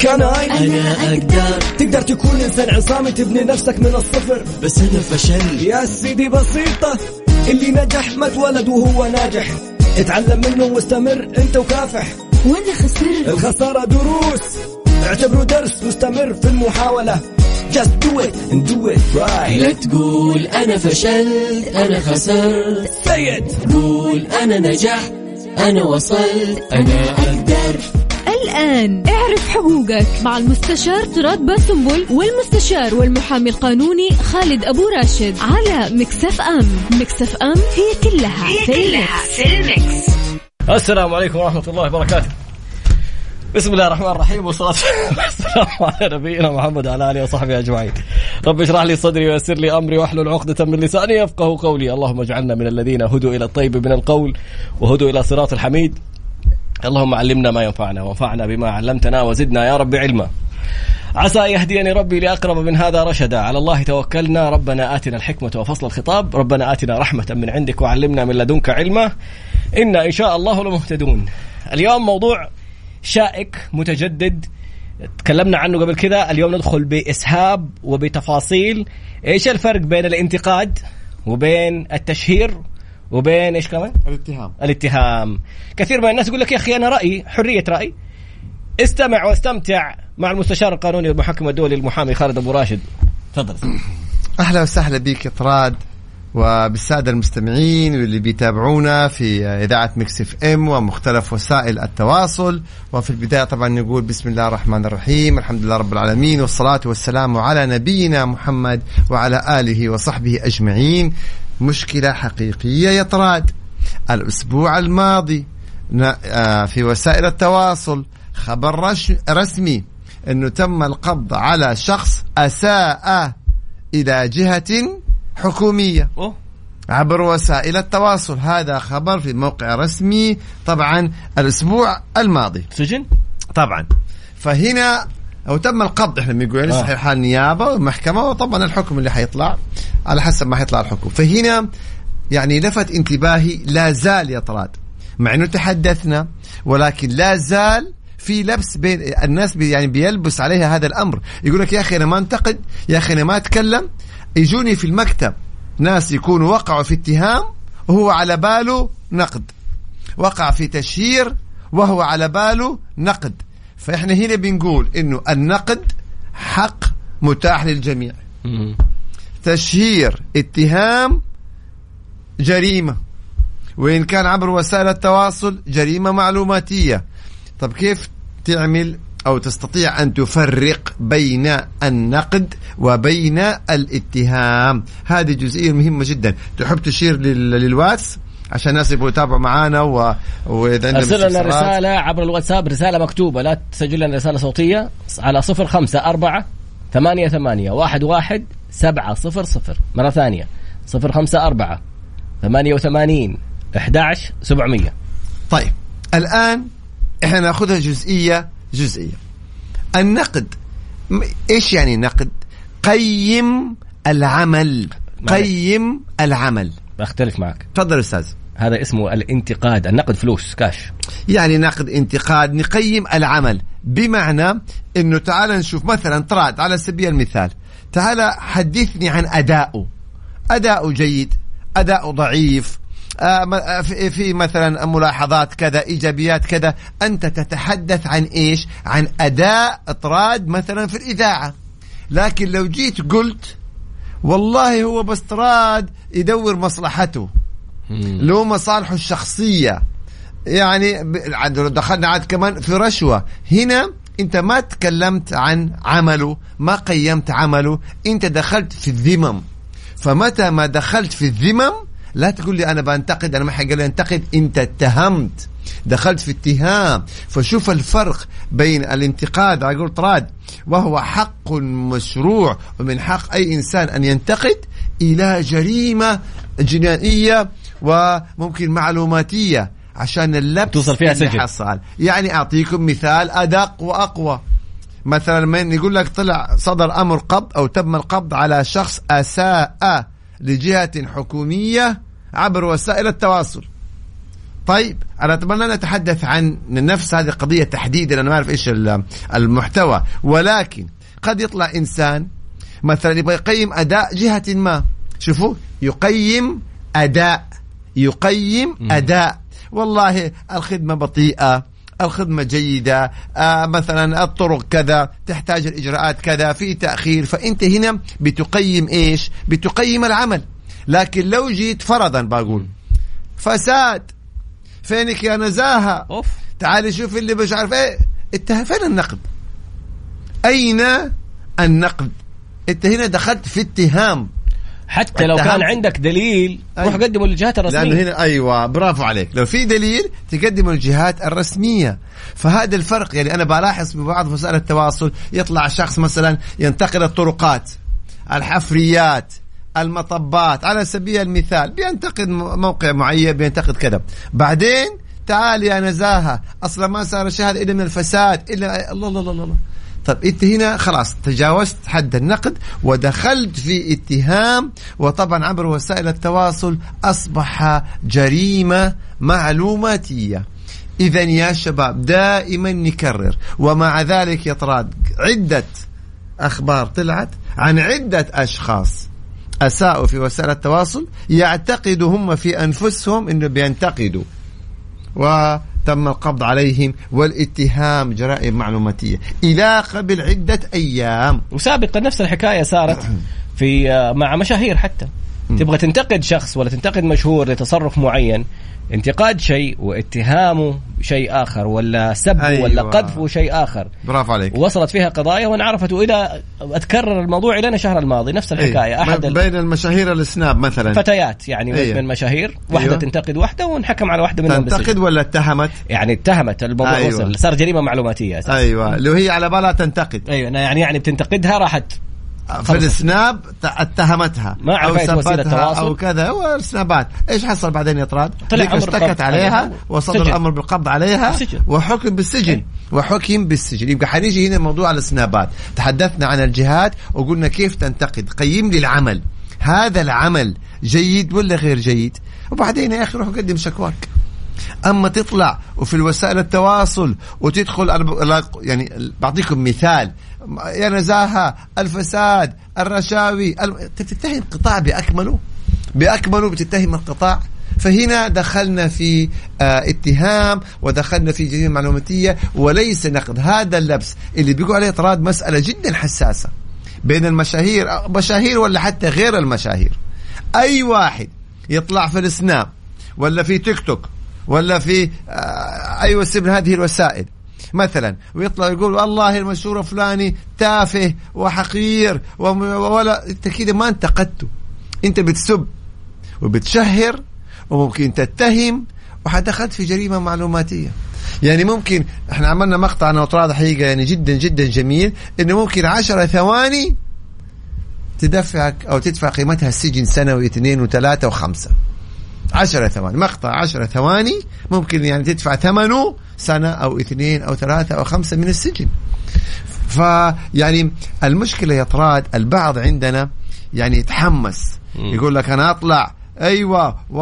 كان أنا أقدر. تقدر تكون إنسان عصامي تبني نفسك من الصفر. بس أنا فشلت يا سيدي بسيطة اللي نجح ما اتولد وهو ناجح. اتعلم منه واستمر أنت وكافح. وأنا خسرت. الخسارة دروس. اعتبره درس مستمر في المحاولة. Just do it and do it right. لا تقول أنا فشلت أنا خسرت. Say it. قول أنا نجحت أنا وصلت. أنا أقدر. الآن. اعرف حقوقك مع المستشار طراد باسنبل والمستشار والمحامي القانوني خالد أبو راشد على مكس إف إم مكس إف إم هي كلها هي كلها في المكس. السلام عليكم ورحمة الله وبركاته. بسم الله الرحمن الرحيم والصلاة والسلام على نبينا محمد وعلى آله وصحبه أجمعين. رب اشرح لي صدري ويسر لي أمري واحلل عقدة من لساني يفقه قولي. اللهم اجعلنا من الذين هدوا إلى الطيب من القول وهدوا إلى صراط الحميد. اللهم علمنا ما ينفعنا وانفعنا بما علمتنا وزدنا يا رب علما. عسى يهديني ربي لأقرب من هذا رشدا. على الله توكلنا. ربنا آتنا الحكمة وفصل الخطاب. ربنا آتنا رحمة من عندك وعلمنا من لدنك علما. إنا إن شاء الله لمهتدون. اليوم موضوع شائك متجدد. تكلمنا عنه قبل كذا. اليوم ندخل بإسهاب وبتفاصيل. إيش الفرق بين الانتقاد وبين التشهير؟ وبين إيش كمان؟ الاتهام. الاتهام. كثير من الناس يقول لك يا أخي أنا رأيي حرية رأي استمع واستمتع مع المستشار القانوني والمحكم الدولي المحامي خالد أبو راشد. تفضل. أهلا وسهلا بك يا طراد وبالسادة المستمعين واللي بيتابعونا في إذاعة مكس إف إم ومختلف وسائل التواصل. وفي البداية طبعا نقول بسم الله الرحمن الرحيم الحمد لله رب العالمين والصلاة والسلام على نبينا محمد وعلى آله وصحبه أجمعين. مشكلة حقيقية يا طراد الأسبوع الماضي آه، في وسائل التواصل خبر رسمي أنه تم القبض على شخص أساء إلى جهة حكومية أوه. عبر وسائل التواصل. هذا خبر في موقع رسمي طبعا الأسبوع الماضي. سجن؟ طبعا. فهنا أو تم القبض إحنا بنقول لسه آه. حال حال نيابة ومحكمة وطبعا الحكم اللي حيطلع على حسب ما حيطلع الحكم. فهنا يعني لفت انتباهي لا زال يا طراد مع إنه تحدثنا ولكن لا زال في لبس بين الناس بي يعني بيلبس عليها هذا الأمر. يقول لك يا أخي أنا ما أنتقد يا أخي أنا ما أتكلم. يجوني في المكتب ناس يكونوا وقعوا في اتهام وهو على باله نقد. وقع في تشهير وهو على باله نقد. فإحنا هنا بنقول إنه النقد حق متاح للجميع. تشهير اتهام جريمة. وإن كان عبر وسائل التواصل جريمة معلوماتية. طب كيف تعمل أو تستطيع أن تفرق بين النقد وبين الاتهام؟ هذه جزئية مهمة جدا. تحب تشير لل- للواتس؟ عشان الناس يبغوا يتابعوا معانا و... وإذا أرسل لنا. رسالة عبر الواتساب رسالة مكتوبة. لا تسجل لنا رسالة صوتية على صفر خمسة أربعة ثمانية ثمانية واحد واحد سبعة صفر صفر. مرة ثانية. صفر خمسة أربعة ثمانية وثمانين أحد سبعمية طيب الآن إحنا نأخذها جزئية جزئية. النقد إيش يعني نقد؟ قيم العمل. قيم العمل. بختلف معك. تفضل أستاذ. هذا اسمه الانتقاد النقد فلوس كاش يعني نقد انتقاد نقيم العمل. بمعنى إنه تعال نشوف مثلا طراد على سبيل المثال. تعال حدثني عن أداؤه. أداؤه جيد أداؤه ضعيف. آه، آه، في مثلا ملاحظات كذا إيجابيات كذا. أنت تتحدث عن إيش؟ عن أداء طراد مثلا في الإذاعة. لكن لو جيت قلت والله هو بس طراد يدور مصلحته. له مصالحه الشخصية. يعني دخلنا عاد كمان في رشوة. هنا انت ما تكلمت عن عمله ما قيمت عمله. انت دخلت في الذمم. فمتى ما دخلت في الذمم لا تقول لي أنا بنتقد أنا ما حق أنتقد. انت اتهمت. دخلت في اتهام. فشوف الفرق بين الانتقاد على قول طراد وهو حق مشروع ومن حق أي إنسان أن ينتقد إلى جريمة جنائية وممكن معلوماتية عشان اللبس توصل فيها اللي سجن. حصل. يعني أعطيكم مثال أدق وأقوى. مثلا من يقول لك طلع صدر أمر قبض أو تم القبض على شخص أساء لجهة حكومية عبر وسائل التواصل. طيب أنا أتمنى أن نتحدث عن نفس هذه القضية تحديدا. أنا ما أعرف إيش ال- المحتوى. ولكن قد يطلع إنسان مثلا يبغى يقيم أداء جهة ما. شوفوا يقيم أداء يقيم أداء. والله الخدمة بطيئة الخدمة جيدة آه مثلا الطرق كذا تحتاج الإجراءات كذا في تأخير فأنت هنا بتقيم إيش؟ بتقيم العمل. لكن لو جيت فرضا بقول فساد فينك يا نزاهة؟ أوف. تعالي شوف اللي مش عارف إيه. أنت فين النقد؟ أين النقد؟ أنت هنا دخلت في اتهام. حتى لو كان. عندك دليل روح أيوة. قدمه للجهات لأنه الرسميه هنا أيوه برافو عليك لو في دليل تقدمه للجهات الرسمية فهذا الفرق يعني أنا بلاحظ في بعض وسائل التواصل يطلع شخص مثلا ينتقد الطرقات الحفريات المطبات على سبيل المثال بينتقد موقع معين بينتقد كذا بعدين تعال يا نزاهة أصلا ما صار هذا إلا من الفساد الا الله الله الله, الله. طيب إنت هنا خلاص تجاوزت حد النقد ودخلت في اتهام وطبعا عبر وسائل التواصل أصبح جريمة معلوماتية. اذا يا شباب دائما نكرر ومع ذلك يا طراد عدة أخبار طلعت عن عدة أشخاص. أساءوا في وسائل التواصل يعتقدوا هم في أنفسهم إنه بينتقدوا. وتم القبض عليهم والاتهام جرائم معلوماتية. إلى قبل عدة أيام. وسابقا نفس الحكاية صارت في آه، مع مشاهير حتى. تبغى تنتقد شخص ولا تنتقد مشهور لتصرف معين انتقاد شيء واتهامه شيء آخر ولا سب أيوة. ولا قذفه شيء آخر برافو عليك وصلت فيها قضايا وانعرفت والى أتكرر الموضوع إلى الشهر الماضي نفس الحكاية إيه. أحد بين المشاهير السناب مثلا فتيات يعني أيوة. من مشاهير واحدة أيوة. تنتقد واحدة وانحكم على واحدة منهم تنتقد ولا اتهمت يعني اتهمت الموضوع أيوة. وصل صار جريمة معلوماتية أساساً. أيوه لو هي على بالها تنتقد أيوه يعني يعني بتنتقدها راحت في السناب اتهمتها. ما أو سبتها. أو كذا والسنابات. إيش حصل بعدين يا طراد؟ طلع اشتكت عليها. وصدر سجن. الأمر بالقبض عليها بالسجن. وحكم بالسجن. وحكم بالسجن. يبقى حنيجي هنا موضوع السنابات. تحدثنا عن الجهات وقلنا كيف تنتقد. قيم لي العمل. هذا العمل جيد ولا غير جيد؟ وبعدين يا أخي روح قدم شكواك. أما تطلع وفي الوسائل التواصل وتدخل يعني بعطيكم مثال. يا نزاهه الفساد الرشاوي بتتهم قطاع بأكمله؟ بأكمله بتتهم القطاع؟ فهنا دخلنا في آه اتهام ودخلنا في جريمة معلوماتية وليس نقد. هذا اللبس اللي بيقول عليه طراد مسألة جدا حساسة بين المشاهير مشاهير ولا حتى غير المشاهير. أي واحد يطلع في السناب ولا في تيك توك ولا في آه، اي وسيله من هذه الوسائل مثلا ويطلع يقول والله المشهور فلاني تافه وحقير ولا انت كده ما انتقدته انت بتسب وبتشهر وممكن تتهم وحدخلت في جريمة معلوماتية. يعني ممكن إحنا عملنا مقطع أنا وطراد حقيقة يعني جدا جدا جميل إنه ممكن عشرة ثواني تدفعك أو تدفع قيمتها السجن سنة واثنين وثلاثة وخمسة. عشرة ثواني. مقطع عشرة ثواني ممكن يعني تدفع ثمنه سنة أو اثنين أو ثلاثة أو خمسة من السجن. فيعني المشكلة يا طراد البعض عندنا يعني يتحمس. يقول لك أنا أطلع. أيوه و...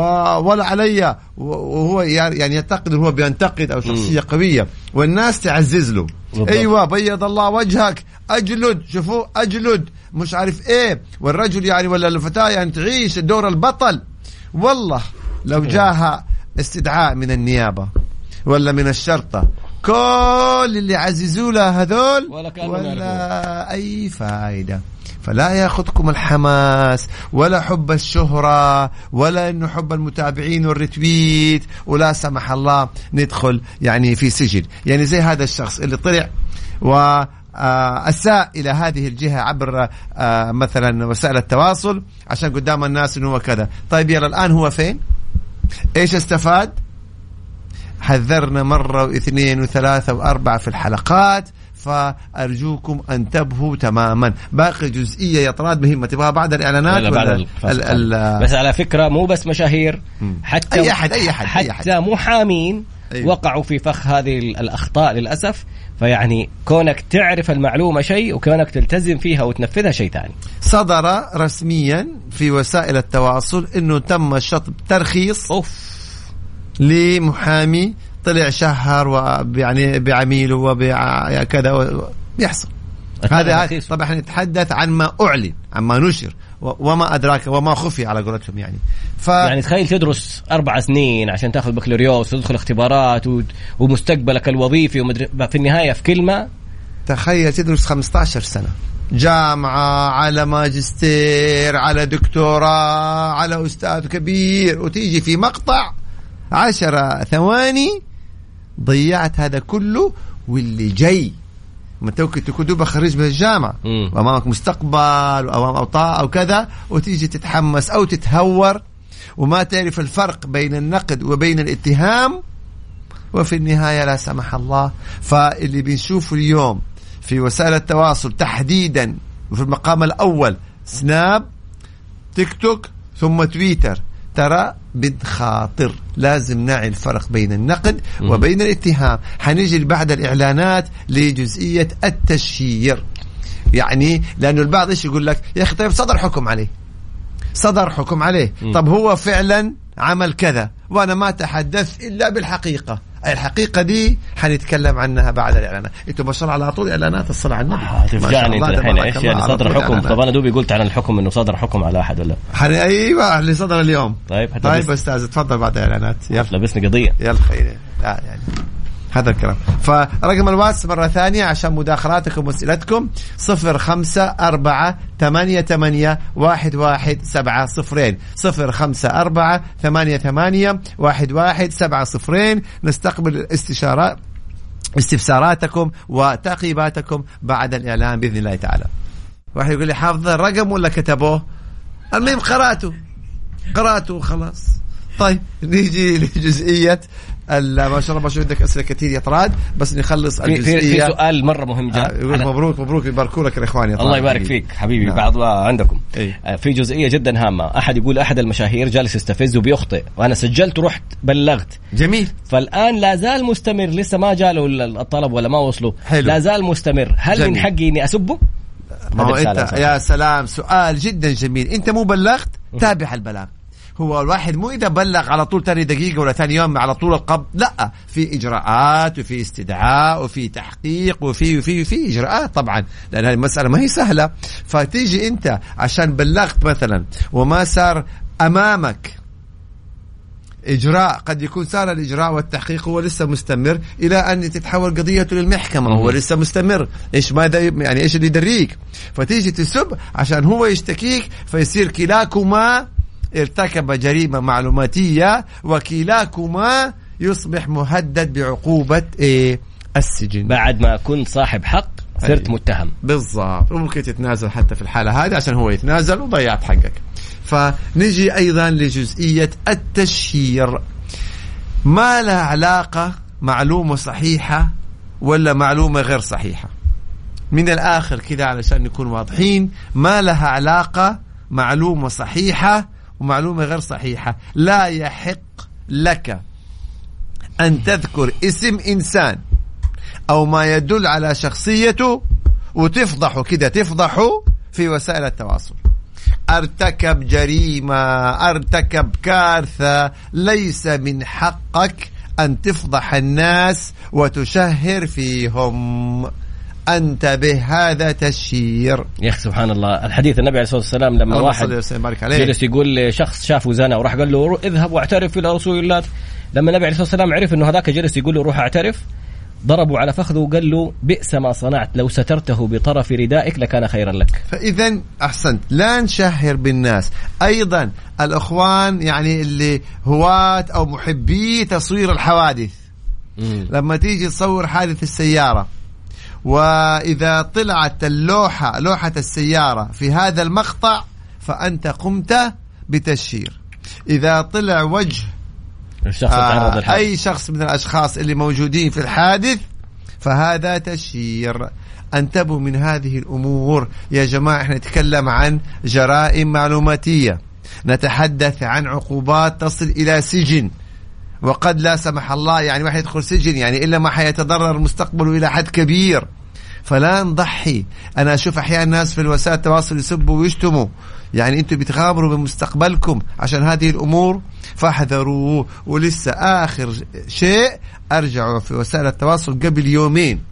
ولا علي. وهو يعني يعتقد هو بينتقد أو شخصية قوية. والناس تعزز له. بالضبط. أيوه بيض الله وجهك. أجلد. شوفوا أجلد. مش عارف إيه. والرجل يعني ولا الفتاة يعني تعيش دور البطل. والله لو جاها استدعاء من النيابة ولا من الشرطة كل اللي عززوا لها هذول ولا ولا أي فائده فلا ياخذكم الحماس ولا حب الشهرة ولا إنه حب المتابعين والريتويت ولا سمح الله ندخل يعني في سجن. يعني زي هذا الشخص اللي طلع و آه، أساء إلى هذه الجهة عبر آه، مثلا وسائل التواصل عشان قدام الناس إنه هو كذا. طيب يلا الآن هو فين؟ إيش استفاد؟ حذرنا مرة واثنين وثلاثة وأربعة في الحلقات فأرجوكم أن تبهوا تماما. باقي جزئية يا طراد مهمة تبغاها بعد الإعلانات ولا بعد ولا؟ الفاصل. ال ال بس على فكرة مو بس مشاهير حتى أي أحد- أي أحد- أي حتى محامين أيوة. وقعوا في فخ هذه ال- الأخطاء للأسف. فيعني كونك تعرف المعلومة شيء وكونك تلتزم فيها وتنفذها شيء ثاني. صدر رسميا في وسائل التواصل أنه تم شطب ترخيص أوف. لمحامي طلع شهر ويعني بعميله وبكذا بيحصل هذا طبعا نتحدث عن ما أعلن عن ما نشر. وما أدراك وما خفي على قولتهم يعني. ف يعني تخيل تدرس أربع سنين عشان تاخذ بكالوريوس وتدخل اختبارات و- ومستقبلك الوظيفي ومدري في النهاية في كلمة؟ تخيل تدرس 15 سنة. جامعة على ماجستير على دكتوراه على أستاذ كبير وتيجي في مقطع عشرة ثواني ضيعت هذا كله واللي جاي. ما توك تكون دوبك خريج من الجامعة. مم. وأمامك مستقبل وأمام أوطاء أو كذا وتيجي تتحمس أو تتهور وما تعرف الفرق بين النقد وبين الاتهام وفي النهاية لا سمح الله. فاللي بنشوفه اليوم في وسائل التواصل تحديدا وفي المقام الأول سناب تيك توك ثم تويتر. ترى بنخاطر لازم نعي الفرق بين النقد وبين الاتهام. حنيجي بعد الإعلانات لجزئية التشهير يعني لأنه البعض إيش يقول لك؟ يا أخي طيب صدر حكم عليه. صدر حكم عليه. طب هو فعلا عمل كذا وأنا ما تحدثت إلا بالحقيقة. أي الحقيقة دي حنتكلم عنها بعد الإعلانات. أنتم ما شاء الله على طول إعلانات الصلاة على النبي. ما شاء تفجعني الله، انت الحين إيش يعني صدر حكم. طب أنا دوبي قلت عن الحكم إنه صدر حكم على أحد ولا؟ حن... أيوه اللي صدر اليوم. طيب طيب أستاذ تفضل بعد الاعلانات يلا. لبسني قضية. يلا خير. لا يعني. هذا الكلام. فرقم الواتس مرة ثانية عشان مداخلاتكم وأسئلتكم صفر خمسة أربعة ثمانية ثمانية واحد واحد سبعة صفرين. صفر خمسة أربعة ثمانية ثمانية واحد واحد سبعة صفرين. نستقبل الاستشارات استفساراتكم وتعقيباتكم بعد الإعلان بإذن الله تعالى. واحد يقول لي حافظ الرقم ولا كتبوه؟ المهم قرأته. قرأته خلاص طيب نيجي لجزئية ما شاء الله ما شاء الله عندك أسئلة كثير يا طراد. بس نخلص في, في, سؤال مرة مهم آه، جاء يقول على- مبروك مبروك يباركوا لك الإخوان يا طراد الله يبارك حبيبي. فيك حبيبي نعم. بعض عندكم. إيه. آه، في جزئية جدا هامة. أحد يقول أحد المشاهير جالس يستفز وبيخطئ. وأنا سجلت ورحت بلغت. جميل. فالآن لا زال مستمر. لسه ما جاله ال- الطلب ولا ما وصله حلو. لا زال مستمر. هل جميل. من حقي إني أسبه؟ ما هو أنت يا سلام سؤال جدا جميل. أنت مو بلغت تابع البلاغ. هو الواحد مو إذا بلغ على طول تاني دقيقة ولا ثاني يوم على طول القبض لا. في إجراءات وفي استدعاء وفي تحقيق وفي وفي وفي إجراءات طبعا لأن هذه المسألة ما هي سهلة. فتيجي أنت عشان بلغت مثلا وما صار أمامك إجراء قد يكون صار الإجراء والتحقيق هو لسه مستمر إلى أن تتحول قضيته للمحكمة هو لسه مستمر. إيش ماذا يعني إيش اللي يدريك؟ فتيجي تسب عشان هو يشتكيك فيصير كلاكما ارتكب جريمة معلوماتية وكلاكما يصبح مهدد بعقوبة إيه السجن. بعد ما كنت صاحب حق صرت. متهم. بالضبط. وممكن تتنازل حتى في الحالة هذه عشان هو يتنازل وضيعت حقك. فنجي أيضا لجزئية التشهير. ما لها علاقة معلومة صحيحة ولا معلومة غير صحيحة؟ من الآخر كذا علشان نكون واضحين ما لها علاقة معلومة صحيحة ومعلومة غير صحيحة. لا يحق لك أن تذكر اسم إنسان أو ما يدل على شخصيته وتفضحه كده تفضحه في وسائل التواصل. أرتكب جريمة أرتكب كارثة ليس من حقك أن تفضح الناس وتشهر فيهم. أنتبه هذا تشهير يا أخي سبحان الله. الحديث النبي عليه الصلاة والسلام لما واحد جلس يقول لشخص شافه زنا وراح قال له اذهب واعترف إلى رسول الله. لما النبي عليه الصلاة والسلام عرف إنه هذاك جلس يقول له روح اعترف. ضربوا على فخذه وقال له بئس ما صنعت لو سترته بطرف ردائك لكان خيرا لك. فاذا أحسنت. لا نشهر بالناس. أيضا الإخوان يعني اللي هواة أو محبي تصوير الحوادث. لما تيجي تصور حادث السيارة وإذا طلعت اللوحة لوحة السيارة في هذا المقطع فأنت قمت بتشهير إذا طلع وجه الشخص آه أي شخص من الأشخاص اللي موجودين في الحادث فهذا تشهير أنتبهوا من هذه الأمور. يا جماعة إحنا نتكلم عن جرائم معلوماتية. نتحدث عن عقوبات تصل إلى سجن. وقد لا سمح الله يعني واحد يدخل سجن يعني إلا ما حيتضرر مستقبله إلى حد كبير. فلا نضحي. أنا أشوف أحيانا ناس في الوسائل التواصل يسبوا ويشتموا. يعني أنتم بتغامروا بمستقبلكم عشان هذه الأمور. فاحذروا ولسه آخر شيء أرجعوا في وسائل التواصل قبل يومين.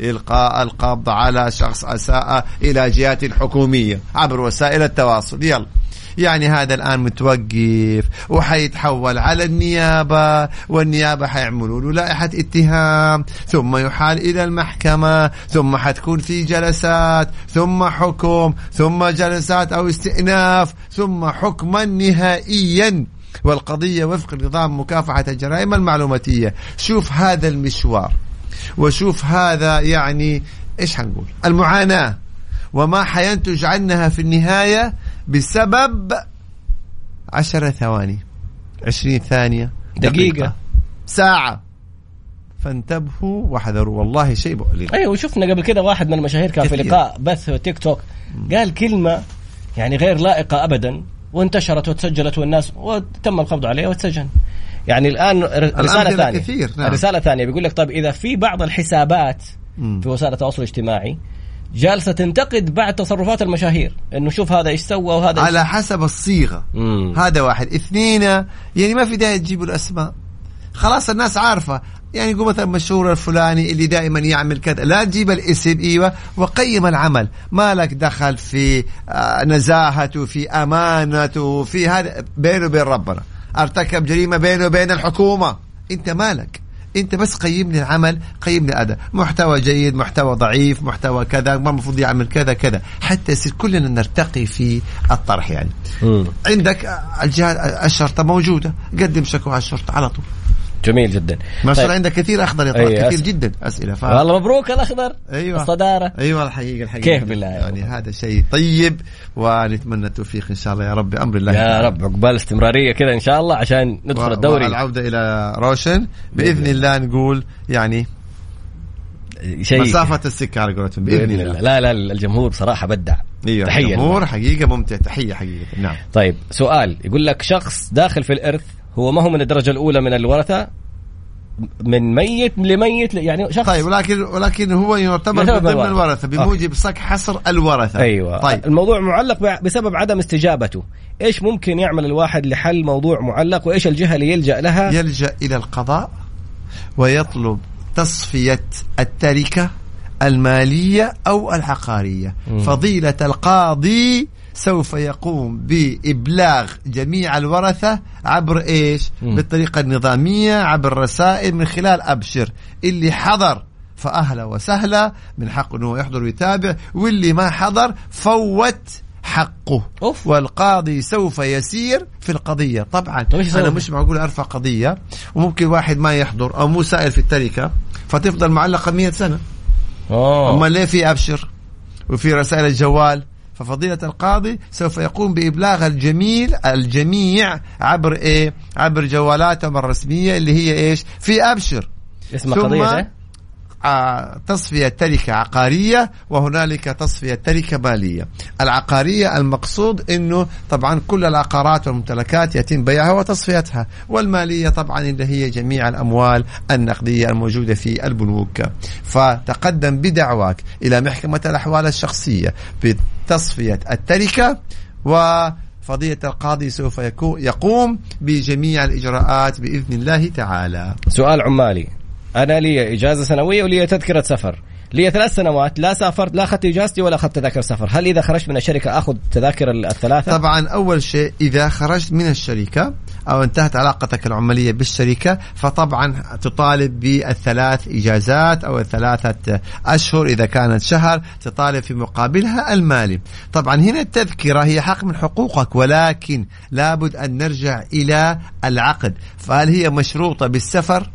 إلقاء القبض على شخص أساء إلى جهات حكومية عبر وسائل التواصل. يلا. يعني هذا الآن متوقف وحيتحول على النيابة والنيابة حيعملوا له لائحة اتهام ثم يحال إلى المحكمة ثم حتكون في جلسات ثم حكم ثم جلسات أو استئناف ثم حكما نهائيا. والقضية وفق نظام مكافحة الجرائم المعلوماتية. شوف هذا المشوار وشوف هذا يعني إيش حنقول؟ المعاناة وما حينتج عنها في النهاية بسبب عشرة ثواني. عشرين ثانية. دقيقة. ساعة. فانتبهوا واحذروا والله شيء مؤلم أيوه وشفنا قبل كده واحد من المشاهير كان في. لقاء بث تيك توك. قال كلمة يعني غير لائقة ابدا وانتشرت وتسجلت والناس وتم القبض عليه واتسجن يعني الآن ر- رسالة الأمثلة ثانية. كثير، نعم. رسالة ثانية بيقول لك طيب إذا في بعض الحسابات. في وسائل التواصل الاجتماعي جالسة تنتقد بعد تصرفات المشاهير إنه شوف هذا إيش سوى وهذا إيش- على حسب الصيغة. مم. هذا واحد. اثنين يعني ما في داعي تجيبوا الأسماء. خلاص الناس عارفة. يعني يقول مثلا مشهور الفلاني اللي دائما يعمل كذا. لا تجيب الاسم إيوه وقيم العمل. ما لك دخل في آه، نزاهته في أمانته في هذا بينه وبين ربنا. أرتكب جريمة بينه وبين الحكومة. أنت مالك. انت بس قيم لي العمل قيم لي محتوى جيد محتوى ضعيف محتوى كذا ما المفروض يعمل كذا كذا. حتى يصير كلنا نرتقي في الطرح يعني. مم. عندك الجهات الشرطة موجودة. قدم شكوى على الشرطة على طول. جميل جدا. ما شاء الله طيب. عندك كثير أخضر يا طارق أي كثير أس- جدا. أسئلة ف... والله مبروك الأخضر. أيوه. الصدارة. أيوه الحقيقة الحقيقة. كيف بالله؟ يعني رب. هذا شيء طيب ونتمنى التوفيق إن شاء الله يا رب بأمر الله. يا رب عقبال استمرارية كذا إن شاء الله عشان ندخل و- الدوري. والعودة إلى روشن. بإذن الله نقول يعني شيء. مسافة السكة على قولتهم بإذن الله. لا لا الجمهور بصراحه بدع. أيوه تحية الجمهور لله. حقيقة ممتع تحية حقيقة. نعم. طيب سؤال. يقول لك شخص داخل في الإرث هو ما هو من الدرجة الأولى من الورثة؟ من ميت لميت يعني شخص. طيب ولكن ولكن هو يعتبر من ضمن الورثة. الورثة بموجب صك حصر الورثة. أيوه. طيب. الموضوع معلق بسبب عدم استجابته. إيش ممكن يعمل الواحد لحل موضوع معلق؟ وإيش الجهة اللي يلجأ لها؟ يلجأ إلى القضاء ويطلب تصفية التركة المالية أو العقارية. فضيلة القاضي سوف يقوم بإبلاغ جميع الورثة عبر إيش؟ مم. بالطريقة النظامية عبر رسائل من خلال أبشر. اللي حضر فأهلا وسهلا من حقه إنه يحضر ويتابع. واللي ما حضر فوت حقه. أوف. والقاضي سوف يسير في القضية. طبعا إيش؟ أنا مش معقول أرفع قضية. وممكن واحد ما يحضر أو مو سائل في التركة فتفضل معلقة مئة سنة. أوه. أما ليه في أبشر؟ وفي رسائل الجوال؟ ففضيلة القاضي سوف يقوم بإبلاغ الجميل الجميع عبر إيه؟ عبر جوالاتهم الرسمية اللي هي إيش؟ في أبشر. قضية إيه؟ آه، تصفية تركة عقارية وهنالك تصفية تركة مالية. العقارية المقصود أنه طبعا كل العقارات والممتلكات يتم بيعها وتصفيتها والمالية طبعا اللي هي جميع الأموال النقدية الموجودة في البنوك. فتقدم بدعواك إلى محكمة الأحوال الشخصية بتصفية التركة وفضيلة القاضي سوف يقوم بجميع الإجراءات بإذن الله تعالى. سؤال عمالي. أنا لي إجازة سنوية ولي تذكرة سفر. لي ثلاث سنوات لا سافرت لا أخذت إجازتي ولا أخذت تذاكر سفر. هل إذا خرجت من الشركة أخذ تذاكر الثلاثة؟ طبعا أول شيء إذا خرجت من الشركة أو انتهت علاقتك العماليه بالشركة فطبعا تطالب بالثلاث إجازات أو الثلاثة أشهر إذا كانت شهر تطالب في مقابلها المالي. طبعا هنا التذكرة هي حق من حقوقك ولكن لابد أن نرجع إلى العقد. فهل هي مشروطة بالسفر؟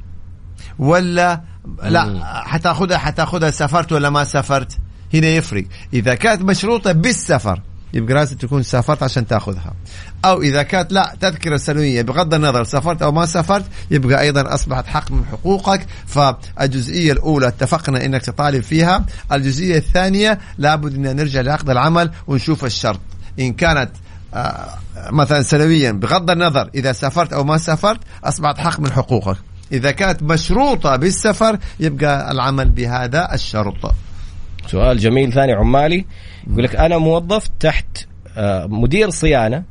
ولا لا حتأخذها حتأخذها سافرت ولا ما سافرت؟ هنا يفرق. إذا كانت مشروطة بالسفر يبقى لازم تكون سافرت عشان تاخذها. أو إذا كانت لا تذكرة سنوية بغض النظر سافرت أو ما سافرت يبقى أيضا أصبحت حق من حقوقك. فالجزئية الأولى اتفقنا إنك تطالب فيها. الجزئية الثانية لابد إن نرجع لعقد العمل ونشوف الشرط. إن كانت آه، مثلا سنويا بغض النظر إذا سافرت أو ما سافرت أصبحت حق من حقوقك. إذا كانت مشروطة بالسفر يبقى العمل بهذا الشرط. سؤال جميل ثاني عمالي. يقول لك أنا موظف تحت آه، مدير صيانة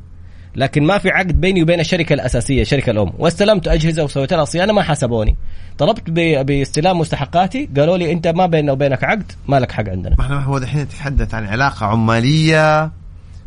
لكن ما في عقد بيني وبين الشركة الأساسية الشركة الأم. واستلمت أجهزة وسويت لها صيانة ما حسبوني طلبت باستلام مستحقاتي قالوا لي أنت ما بيننا وبينك عقد ما لك حق عندنا. ما هو دحين نتحدث عن علاقة عمالية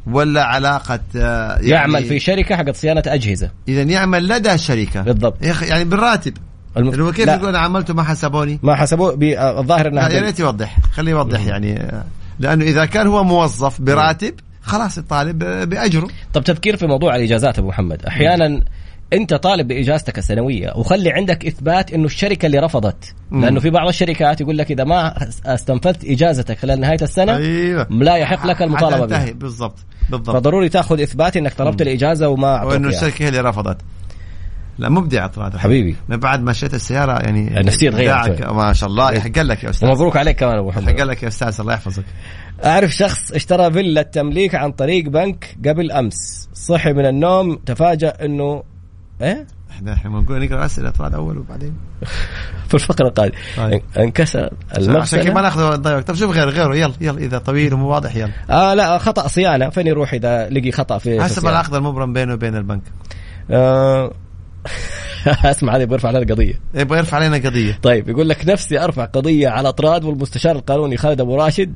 ولا علاقة آه، يعني يعمل في شركة حقت صيانة أجهزة. إذا يعمل لدى شركة. بالضبط. يعني بالراتب. الم- اللي هو كيف. يقول أنا عملته ما حسبوني؟ ما حسبوه آه، الظاهر إنها لا يا ريت يوضح. خليه يوضح يعني آه، لأنه إذا كان هو موظف براتب خلاص يطالب آه، بأجره. طب تفكير في موضوع الإجازات أبو محمد. أحيانا أنت طالب بإجازتك السنوية وخلي عندك إثبات إنه الشركة اللي رفضت. مم. لأنه في بعض الشركات يقول لك إذا ما استنفذت إجازتك خلال نهاية السنة أيوه. لا يحق لك المطالبة بها. بالضبط. بالضبط. فضروري تأخذ إثبات إنك طلبت الإجازة وما اعطوك وانه. الشركة هي اللي رفضت. لا مبدع طلعت حبيبي. من بعد ما شريت السيارة يعني النفسية تغيرت إبداعك، شوي. ما شاء الله. يحق لك يا أستاذ. ومبروك عليك كمان أبو يحق محمد لك يا أستاذ الله يحفظك. أعرف شخص اشترى فيلا تمليك عن طريق بنك قبل أمس. صحي من النوم تفاجأ إنه إيه؟ إحنا إحنا بنقول نقرأ أسئلة طلعت أول وبعدين. في الفقرة القادمة. طيب. انكسر عشان كذا ما ناخذ وقت طب شوف غيره غيره. يلا يلا إذا طويل ومو واضح يلا. آه لا خطأ صيانة. فين يروح إذا لقي خطأ في حسب؟ العقد المبرم بينه وبين البنك. آه اسمع هذا بيرفع لنا قضية. يبغى يرفع علينا قضية. طيب يقول لك نفسي أرفع قضية على اطراد والمستشار القانوني خالد أبو راشد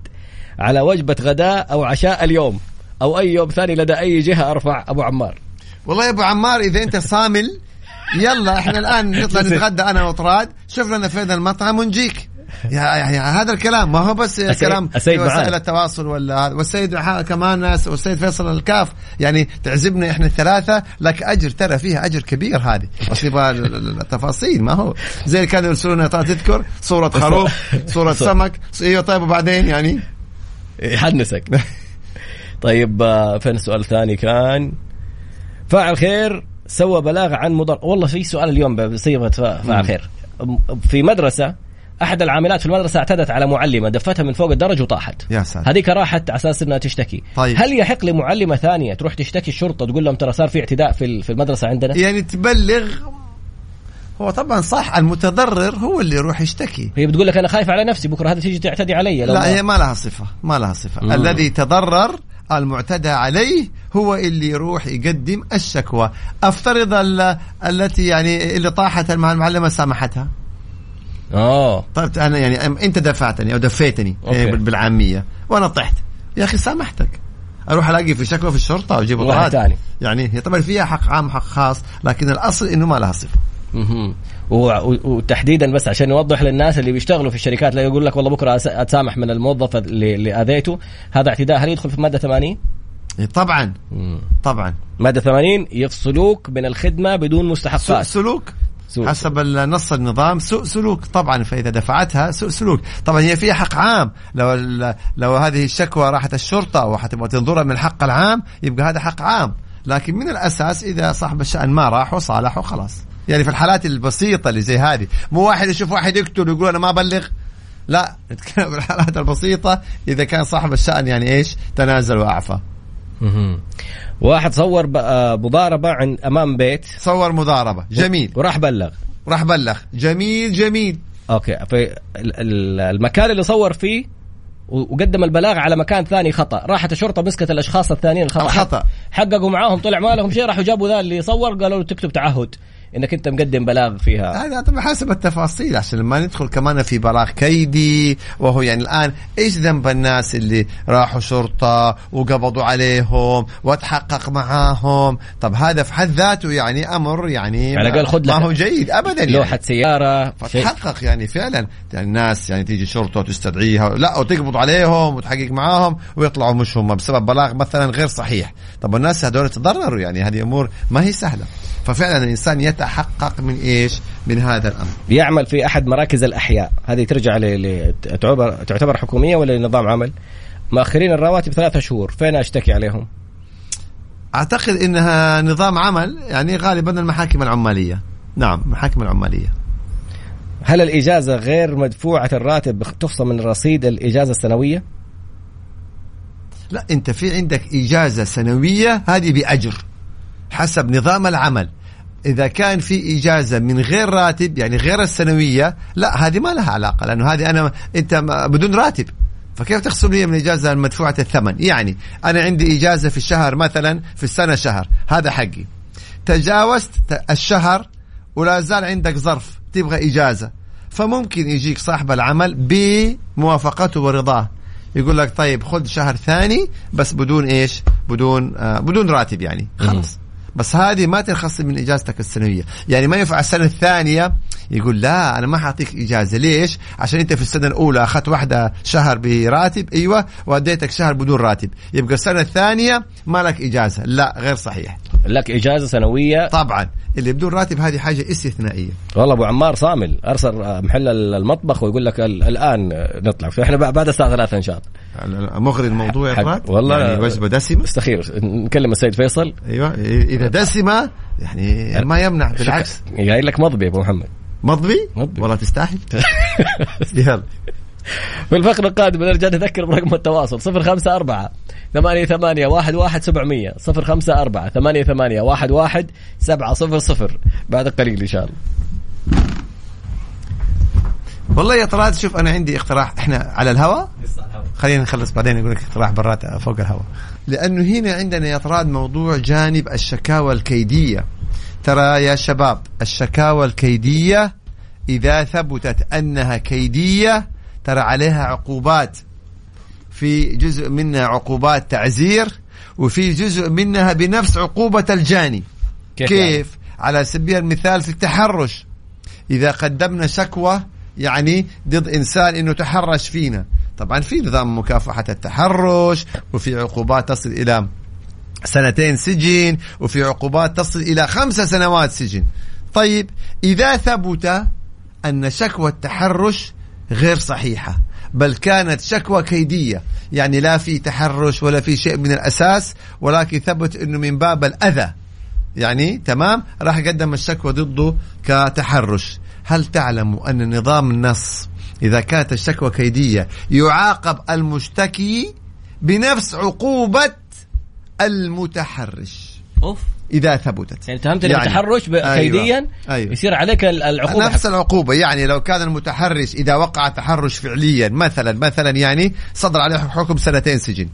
على وجبة غداء أو عشاء اليوم أو أي يوم ثاني لدى أي جهة أرفع أبو عمار. والله يا أبو عمار إذا أنت صامل يلا إحنا الآن نطلع نتغدى أنا واطراد شوف لنا فين المطعم ونجيك. يعني هذا الكلام ما هو بس السيد- كلام في وسائل. التواصل ولا هذا. والسيد كمان والسيد فيصل الكاف يعني تعزمنا إحنا الثلاثة لك أجر ترى فيها أجر كبير هذه. بس يبغى التفاصيل ما هو. زي اللي كانوا يرسلونا ترى تذكر صورة خروف صورة سمك. إيوه طيب وبعدين يعني؟ يحنسك. طيب آه، فين السؤال الثاني؟ كان فاعل خير سوى بلاغ عن مضر والله في سؤال اليوم بصيغه فا- فاعل خير. في مدرسة أحد العاملات في المدرسة اعتدت على معلمة دفتها من فوق الدرج وطاحت. يا ساتر. هذيك راحت على أساس إنها تشتكي. طيب. هل يحق لمعلمة ثانية تروح تشتكي الشرطة تقول لهم ترى صار في اعتداء في في المدرسة عندنا؟ يعني تبلغ؟ هو طبعا صح المتضرر هو اللي يروح يشتكي. هي بتقول لك أنا خايف على نفسي بكرة هذه تيجي تعتدي علي. لو لا هي ما لها صفة ما لها صفة. مم. الذي تضرر المعتدى عليه هو اللي يروح يقدم الشكوى. أفترض ال- التي يعني اللي طاحت مع المعلمة سامحتها؟ آه. طيب أنا يعني أنت دفعتني أو دفيتني أوكي. يعني بال- بالعامية وأنا طحت. يا أخي سامحتك. أروح ألاقي في شكوى في الشرطة واجيب واحد. ثاني. يعني هي طبعا فيها حق عام حق خاص لكن الأصل إنه ما لها و- وتحديدا بس عشان نوضح للناس اللي بيشتغلوا في الشركات لا يقول لك والله بكرة أتسامح من الموظف اللي, أذيته. هذا اعتداء. هل يدخل في مادة 80 إيه طبعا. طبعا. مادة 80 يفصلوك من الخدمة بدون مستحقات. سلوك. سوء. حسب النص النظام سوء سلوك. طبعا فإذا دفعتها سوء سلوك. طبعا هي فيها حق عام. لو لو هذه الشكوى راحت الشرطة وحتبغى تنظرها من الحق العام يبقى هذا حق عام. لكن من الأساس إذا صاحب الشأن ما راح وصالح وخلاص. يعني في الحالات البسيطة اللي زي هذه مو واحد يشوف واحد يقتل ويقول أنا ما أبلغ. لا نتكلم في الحالات البسيطة. إذا كان صاحب الشأن يعني إيش؟ تنازل وأعفى. واحد صور آه، مضاربة عن أمام بيت. صور مضاربة. جميل. وراح بلغ. راح بلغ. جميل جميل. okay. في ال- ال- المكان اللي صور فيه وقدم البلاغ على مكان ثاني خطأ. راحت الشرطة مسكت الأشخاص الثانيين الخطأ. الخطأ. حققوا معاهم طلع ما لهم شيء راحوا جابوا ذا اللي صور قالوا له تكتب تعهد. إنك أنت مقدم بلاغ فيها. هذا طبعا حسب التفاصيل عشان لما ندخل كمان في بلاغ كيدي وهو يعني الآن إيش ذنب الناس اللي راحوا شرطة وقبضوا عليهم وتحقق معاهم؟ طب هذا في حد ذاته يعني أمر يعني على الأقل خذ ما هو جيد ابدا يعني. لوحة سيارة. فتحقق يعني فعلا. يعني الناس يعني تيجي شرطة وتستدعيها لا وتقبض عليهم وتحقق معاهم ويطلعوا مش هم بسبب بلاغ مثلا غير صحيح. طب الناس هذول تضرروا يعني هذه أمور ما هي سهلة. ففعلا الإنسان يتحقق من إيش؟ من هذا الأمر. يعمل في أحد مراكز الأحياء. هذه ترجع ل... تعتبر تعتبر حكومية ولا نظام عمل؟ مؤخرين الرواتب ثلاثة شهور. فين أشتكي عليهم؟ أعتقد إنها نظام عمل يعني غالبا المحاكم العمالية. نعم المحاكم العمالية. هل الإجازة غير مدفوعة الراتب تفصل من رصيد الإجازة السنوية؟ لا أنت في عندك إجازة سنوية هذه بأجر. حسب نظام العمل. إذا كان في إجازة من غير راتب يعني غير السنوية لا هذه ما لها علاقة لأنه هذه أنا أنت بدون راتب. فكيف تخصم لي من الإجازة المدفوعة الثمن؟ يعني أنا عندي إجازة في الشهر مثلا في السنة شهر هذا حقي. تجاوزت الشهر ولا زال عندك ظرف تبغى إجازة. فممكن يجيك صاحب العمل بموافقته ورضاه. يقول لك طيب خذ شهر ثاني بس بدون إيش؟ بدون آه بدون راتب يعني. خلاص. بس هذه ما تنخصم من إجازتك السنوية. يعني ما ينفع السنة الثانية يقول لا أنا ما حأعطيك إجازة. ليش؟ عشان أنت في السنة الأولى أخذت واحدة شهر براتب أيوه وأديتك شهر بدون راتب. يبقى السنة الثانية ما لك إجازة. لا غير صحيح. لك إجازة سنوية؟ طبعا. اللي بدون راتب هذه حاجة استثنائية. والله أبو عمار صامل أرسل محل المطبخ ويقول لك ال- الآن نطلع. فاحنا بعد الساعة 3 إن شاء الله. مغري الموضوع يا فراد والله يعني وجبة دسمة. استخير نكلم السيد فيصل. أيوه إذا دسمة يعني ما يمنع بالعكس. جاي لك مضبي يا أبو محمد. مضبي؟ مضبي. والله تستاهل. يلا. في الفقرة القادمة نرجع نذكر برقم التواصل. صفر خمسة أربعة ثمانية ثمانية واحد واحد سبعمية. صفر خمسة أربعة ثمانية ثمانية واحد واحد سبعة صفر صفر. بعد قليل إن شاء الله. والله يا طلال شوف أنا عندي اقتراح. إحنا على الهواء خلينا نخلص بعدين أقول لك اقتراح برات فوق الهواء لأنه هنا عندنا يا طراد موضوع جانب الشكاوى الكيدية. ترى يا شباب الشكاوى الكيدية إذا ثبتت أنها كيدية ترى عليها عقوبات. في جزء منها عقوبات تعزير وفي جزء منها بنفس عقوبة الجاني. كيف كيف, يعني؟ كيف؟ على سبيل المثال في التحرش. إذا قدمنا شكوى يعني ضد إنسان إنه تحرش فينا. طبعا في نظام مكافحة التحرش وفي عقوبات تصل إلى سنتين سجن وفي عقوبات تصل إلى خمس سنوات سجن. طيب إذا ثبت أن شكوى التحرش غير صحيحة بل كانت شكوى كيدية يعني لا في تحرش ولا في شيء من الأساس ولكن ثبت أنه من باب الأذى يعني تمام راح قدم الشكوى ضده كتحرش. هل تعلم أن نظام النص إذا كانت الشكوى كيدية يعاقب المشتكي بنفس عقوبة المتحرش؟ أوف. إذا ثبتت. يعني اتهمتني يعني- بالتحرش ب- أيوة. كيديا أيوة. يصير عليك ال- العقوبة. نفس العقوبة. يعني لو كان المتحرش إذا وقع تحرش فعليا مثلا مثلا يعني صدر عليه حكم سنتين سجن.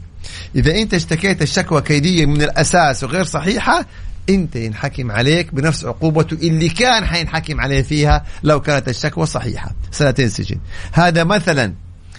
إذا أنت اشتكيت الشكوى كيدية من الأساس وغير صحيحة أنت ينحكم عليك بنفس عقوبته اللي كان حينحكم عليه فيها لو كانت الشكوى صحيحة. سنتين سجن. هذا مثلا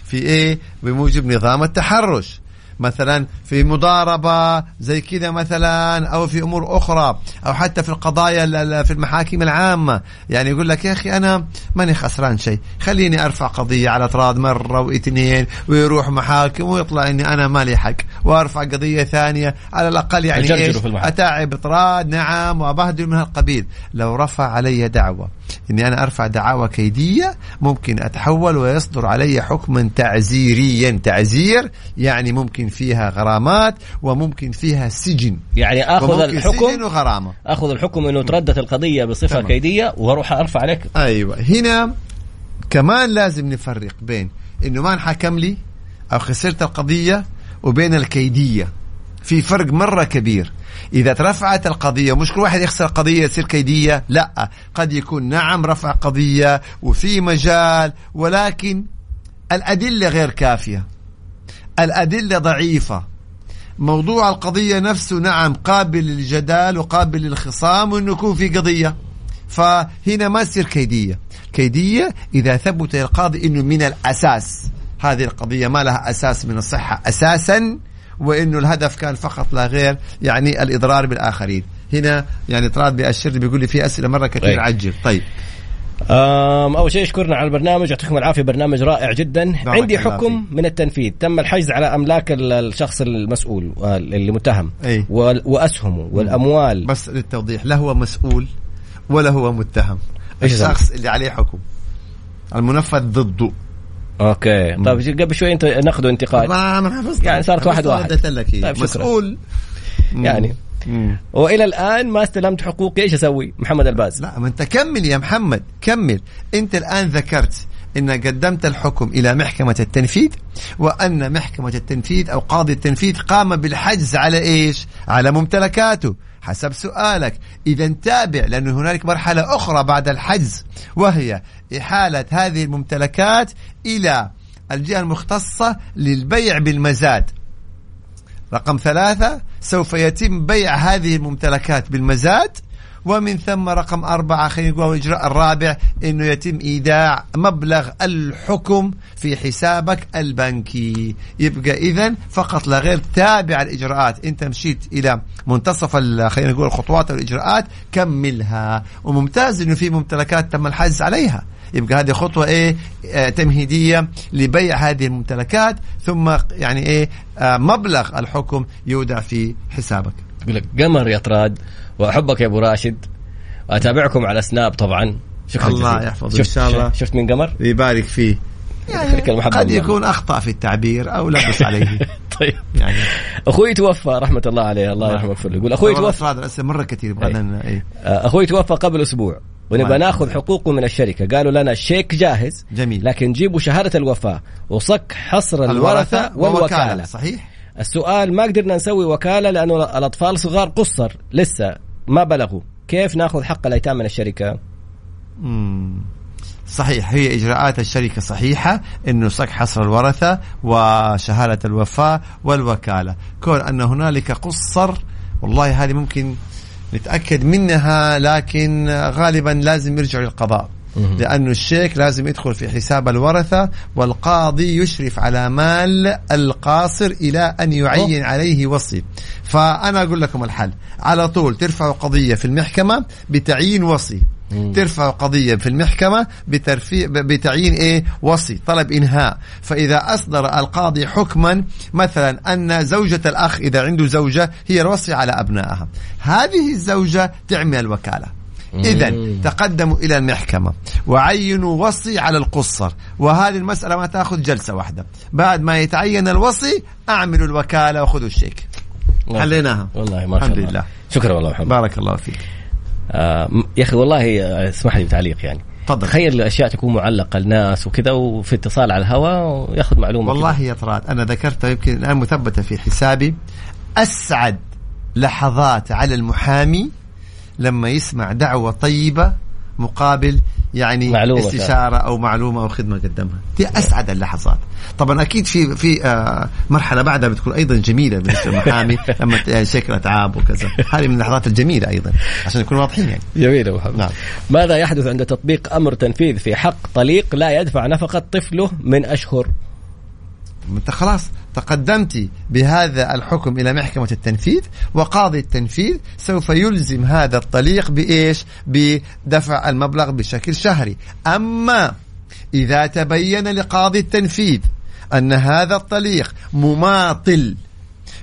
في إيه؟ بموجب نظام التحرش. مثلا في مضاربة زي كذا مثلا أو في أمور أخرى أو حتى في القضايا ال- ال- في المحاكم العامة. يعني يقول لك يا أخي أنا ماني خسران شيء. خليني أرفع قضية على أطراد مرة واثنين ويروح محاكم ويطلع أني أنا مالي حق. وأرفع قضية ثانية على الأقل يعني إيش. أتعب أطراد نعم وأبهدل من هالقبيل. لو رفع علي دعوة إني أنا أرفع دعاوى كيدية ممكن أتحول ويصدر علي حكما تعزيريا تعزير يعني ممكن فيها غرامات وممكن فيها سجن. يعني آخذ وممكن سجن الحكم وغرامة. آخذ الحكم إنه تردت القضية بصفة تمام. كيدية وأروح أرفع عليك. أيوه. هنا كمان لازم نفرق بين إنه ما انحكم لي أو خسرت القضية وبين الكيدية. في فرق مرة كبير. إذا ترفعت القضية مش كل واحد يخسر قضية تصير كيدية لا. قد يكون نعم رفع قضية وفي مجال ولكن الأدلة غير كافية. الأدلة ضعيفة. موضوع القضية نفسه نعم قابل للجدال وقابل للخصام وإنه يكون في قضية. فهنا ما تصير كيدية. كيدية إذا ثبت القاضي إنه من الأساس. هذه القضية ما لها أساس من الصحة أساسا. وإنه الهدف كان فقط لا غير يعني الإضرار بالآخرين. هنا يعني طراد بيأشر لي بيقول لي في أسئلة مرة كثير طيب. عجل طيب. أم أول شيء اشكرنا على البرنامج يعطيكم العافية برنامج رائع جدا. عندي حكم من التنفيذ. تم الحجز على أملاك ال- الشخص المسؤول وال- اللي متهم. أي. وأسهمه والأموال. بس للتوضيح لا هو مسؤول ولا هو متهم؟ الشخص اللي عليه حكم المنفذ ضده. أوكي. طيب قبل شوي أنت ناخذ انتقاد. ما ما حفظت يعني صارت واحد واحد. لك. طيب. مسؤول. يعني. مم. وإلى الآن ما استلمت حقوقي إيش أسوي؟ محمد الباز. لا ما أنت كمل يا محمد كمل. أنت الآن ذكرت إن قدمت الحكم إلى محكمة التنفيذ وأن محكمة التنفيذ أو قاضي التنفيذ قام بالحجز على إيش؟ على ممتلكاته. حسب سؤالك. إذا تابع لأن هنالك مرحلة أخرى بعد الحجز وهي إحالة هذه الممتلكات إلى الجهة المختصة للبيع بالمزاد. رقم ثلاثة سوف يتم بيع هذه الممتلكات بالمزاد. ومن ثم رقم أربعة خلينا نقول الإجراء الرابع أنه يتم إيداع مبلغ الحكم في حسابك البنكي. يبقى إذا فقط لا غير تابع الإجراءات. أنت مشيت إلى منتصف خلينا نقول الخطوات والإجراءات كملها. وممتاز أنه في ممتلكات تم الحجز عليها. يبقى هذه خطوة إيه؟ آه تمهيدية لبيع هذه الممتلكات. ثم يعني إيه؟ آه مبلغ الحكم يودع في حسابك. يقول لك قمر يا طراد وأحبك يا أبو راشد. واتابعكم على سناب طبعا. شكرا الله جزيلا. يحفظه شفت إن شاء الله. شفت مين قمر؟ يبارك فيه. المحبة قد الله. يكون أخطأ في التعبير أو لبس عليه. طيب. يعني أخوي توفى رحمة الله عليه. الله يرحمه ويغفر له. يقول أخوي توفى هذا الاسئله مرة كثير يبغى إيه. آه، أخوي توفى قبل أسبوع. ونبغى ناخذ. حقوقه من الشركة. قالوا لنا الشيك جاهز جميل. لكن جيبوا شهادة الوفاة. وصك حصر الورثة والوكالة صحيح؟ السؤال ما قدرنا نسوي وكالة لأنه الأطفال صغار قصر لسه ما بلغوا. كيف نأخذ حق الأيتام من الشركة؟ مم. صحيح هي إجراءات الشركة صحيحة إنه صك حصر الورثة وشهادة الوفاة والوكالة. كون أن هنالك قصر والله هذه ممكن نتأكد منها لكن غالبا لازم يرجعوا للقضاء. لأنه الشيك لازم يدخل في حساب الورثة والقاضي يشرف على مال القاصر إلى أن يعين عليه وصي. فأنا أقول لكم الحل. على طول ترفعوا قضية في المحكمة بتعيين وصي. ترفع قضية في المحكمة بترفيع بتعيين إيه؟ وصي طلب إنهاء. فإذا أصدر القاضي حكما مثلا أن زوجة الأخ إذا عنده زوجة هي الوصي على أبنائها. هذه الزوجة تعمل الوكالة إذا تقدموا إلى المحكمة. وعينوا وصي على القصر. وهذه المسألة ما تأخذ جلسة واحدة. بعد ما يتعين الوصي أعملوا الوكالة وخذوا الشيك. حليناها. والله ما شاء الحمد الله. لله. شكرا والله محمد. بارك الله فيك. آه يا أخي والله آه، اسمح لي بتعليق يعني. تفضل. تخيل الأشياء تكون معلقة الناس وكذا وفي اتصال على الهواء ويأخذ معلومة والله يا طراد أنا ذكرتها يمكن الآن مثبتة في حسابي. أسعد لحظات على المحامي لما يسمع دعوة طيبة مقابل يعني معلومة استشارة أو معلومة أو خدمة قدمها. دي أسعد اللحظات. طبعا أكيد في في آه مرحلة بعدها بتكون أيضا جميلة بالنسبة للمحامي لما يعني شكل أتعاب وكذا. هذه من اللحظات الجميلة أيضا عشان نكون واضحين يعني. جميل يا محمد نعم. ماذا يحدث عند تطبيق أمر تنفيذ في حق طليق لا يدفع نفقة طفله من أشهر انت خلاص تقدمت بهذا الحكم إلى محكمة التنفيذ وقاضي التنفيذ سوف يلزم هذا الطليق بإيش؟ بدفع المبلغ بشكل شهري، أما إذا تبين لقاضي التنفيذ أن هذا الطليق مماطل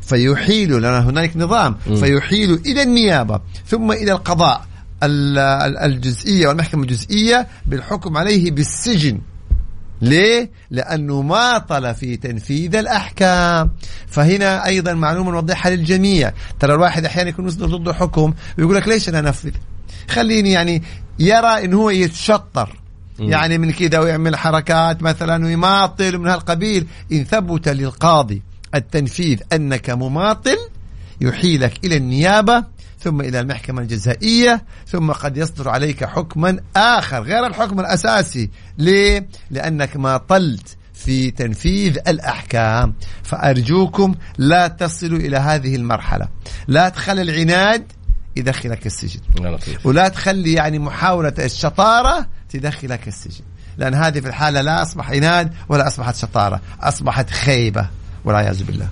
فيحيل لأن هنالك نظام فيحيل إلى النيابة ثم إلى القضاء ال- ال- الجزئية والمحكمة الجزئية بالحكم عليه بالسجن. ليه؟ لأنه ماطل في تنفيذ الأحكام. فهنا أيضا معلومة نوضحها للجميع. ترى الواحد أحيانا يكون يصدر ضده حكم ويقول لك ليش أنا أنفذ؟ خليني يعني يرى أنه هو يتشطر. يعني من كذا ويعمل حركات مثلا ويماطل من هالقبيل. إن ثبت للقاضي التنفيذ أنك مماطل يحيلك إلى النيابة ثم إلى المحكمة الجزائية ثم قد يصدر عليك حكما آخر غير الحكم الأساسي. ليه؟ لأنك ماطلت في تنفيذ الأحكام. فأرجوكم لا تصلوا إلى هذه المرحلة. لا تخلي العناد يدخلك السجن. ولا تخلي يعني محاولة الشطارة تدخلك السجن. لأن هذه في الحالة لا أصبح عناد ولا أصبحت شطارة أصبحت خيبة والعياذ بالله.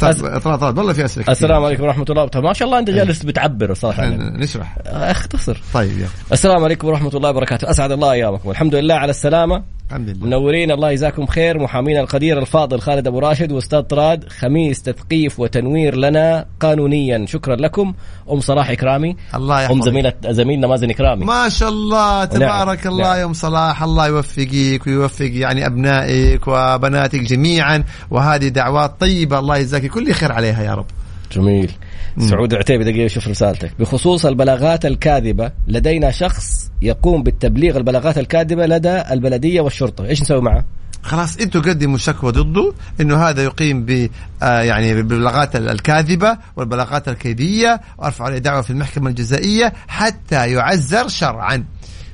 طلع طلع والله في أسئلة. السلام عليكم ورحمة الله. وبركاته ما شاء الله أنت جالس بتعبر صراحة. يعني. نشرح. أختصر. طيب السلام عليكم ورحمة الله وبركاته. أسعد الله أيامكم. والحمد لله على السلامة. الحمد لله. منورين الله يجزاكم خير. محامينا القدير الفاضل خالد أبو راشد وأستاذ طراد خميس تثقيف وتنوير لنا قانونيا. شكرا لكم. أم صلاح إكرامي. الله أم يحفظك زميله زميلنا مازن إكرامي. ما شاء الله. تبارك نعم. الله نعم. يا أم صلاح. الله يوفقك ويوفق يعني أبنائك وبناتك جميعا. وهذه دعوات طيبة. الله يجزاك كل خير عليها يا رب. جميل. سعود عتيبي دقيقة شوف رسالتك. بخصوص البلاغات الكاذبة لدينا شخص يقوم بالتبليغ البلاغات الكاذبة لدى البلدية والشرطة. إيش نسوي معه؟ خلاص أنتم قدموا شكوى ضده إنه هذا يقيم ب آه يعني بالبلاغات الكاذبة والبلاغات الكيدية وارفعوا عليه دعوى في المحكمة الجزائية حتى يعزر شرعا.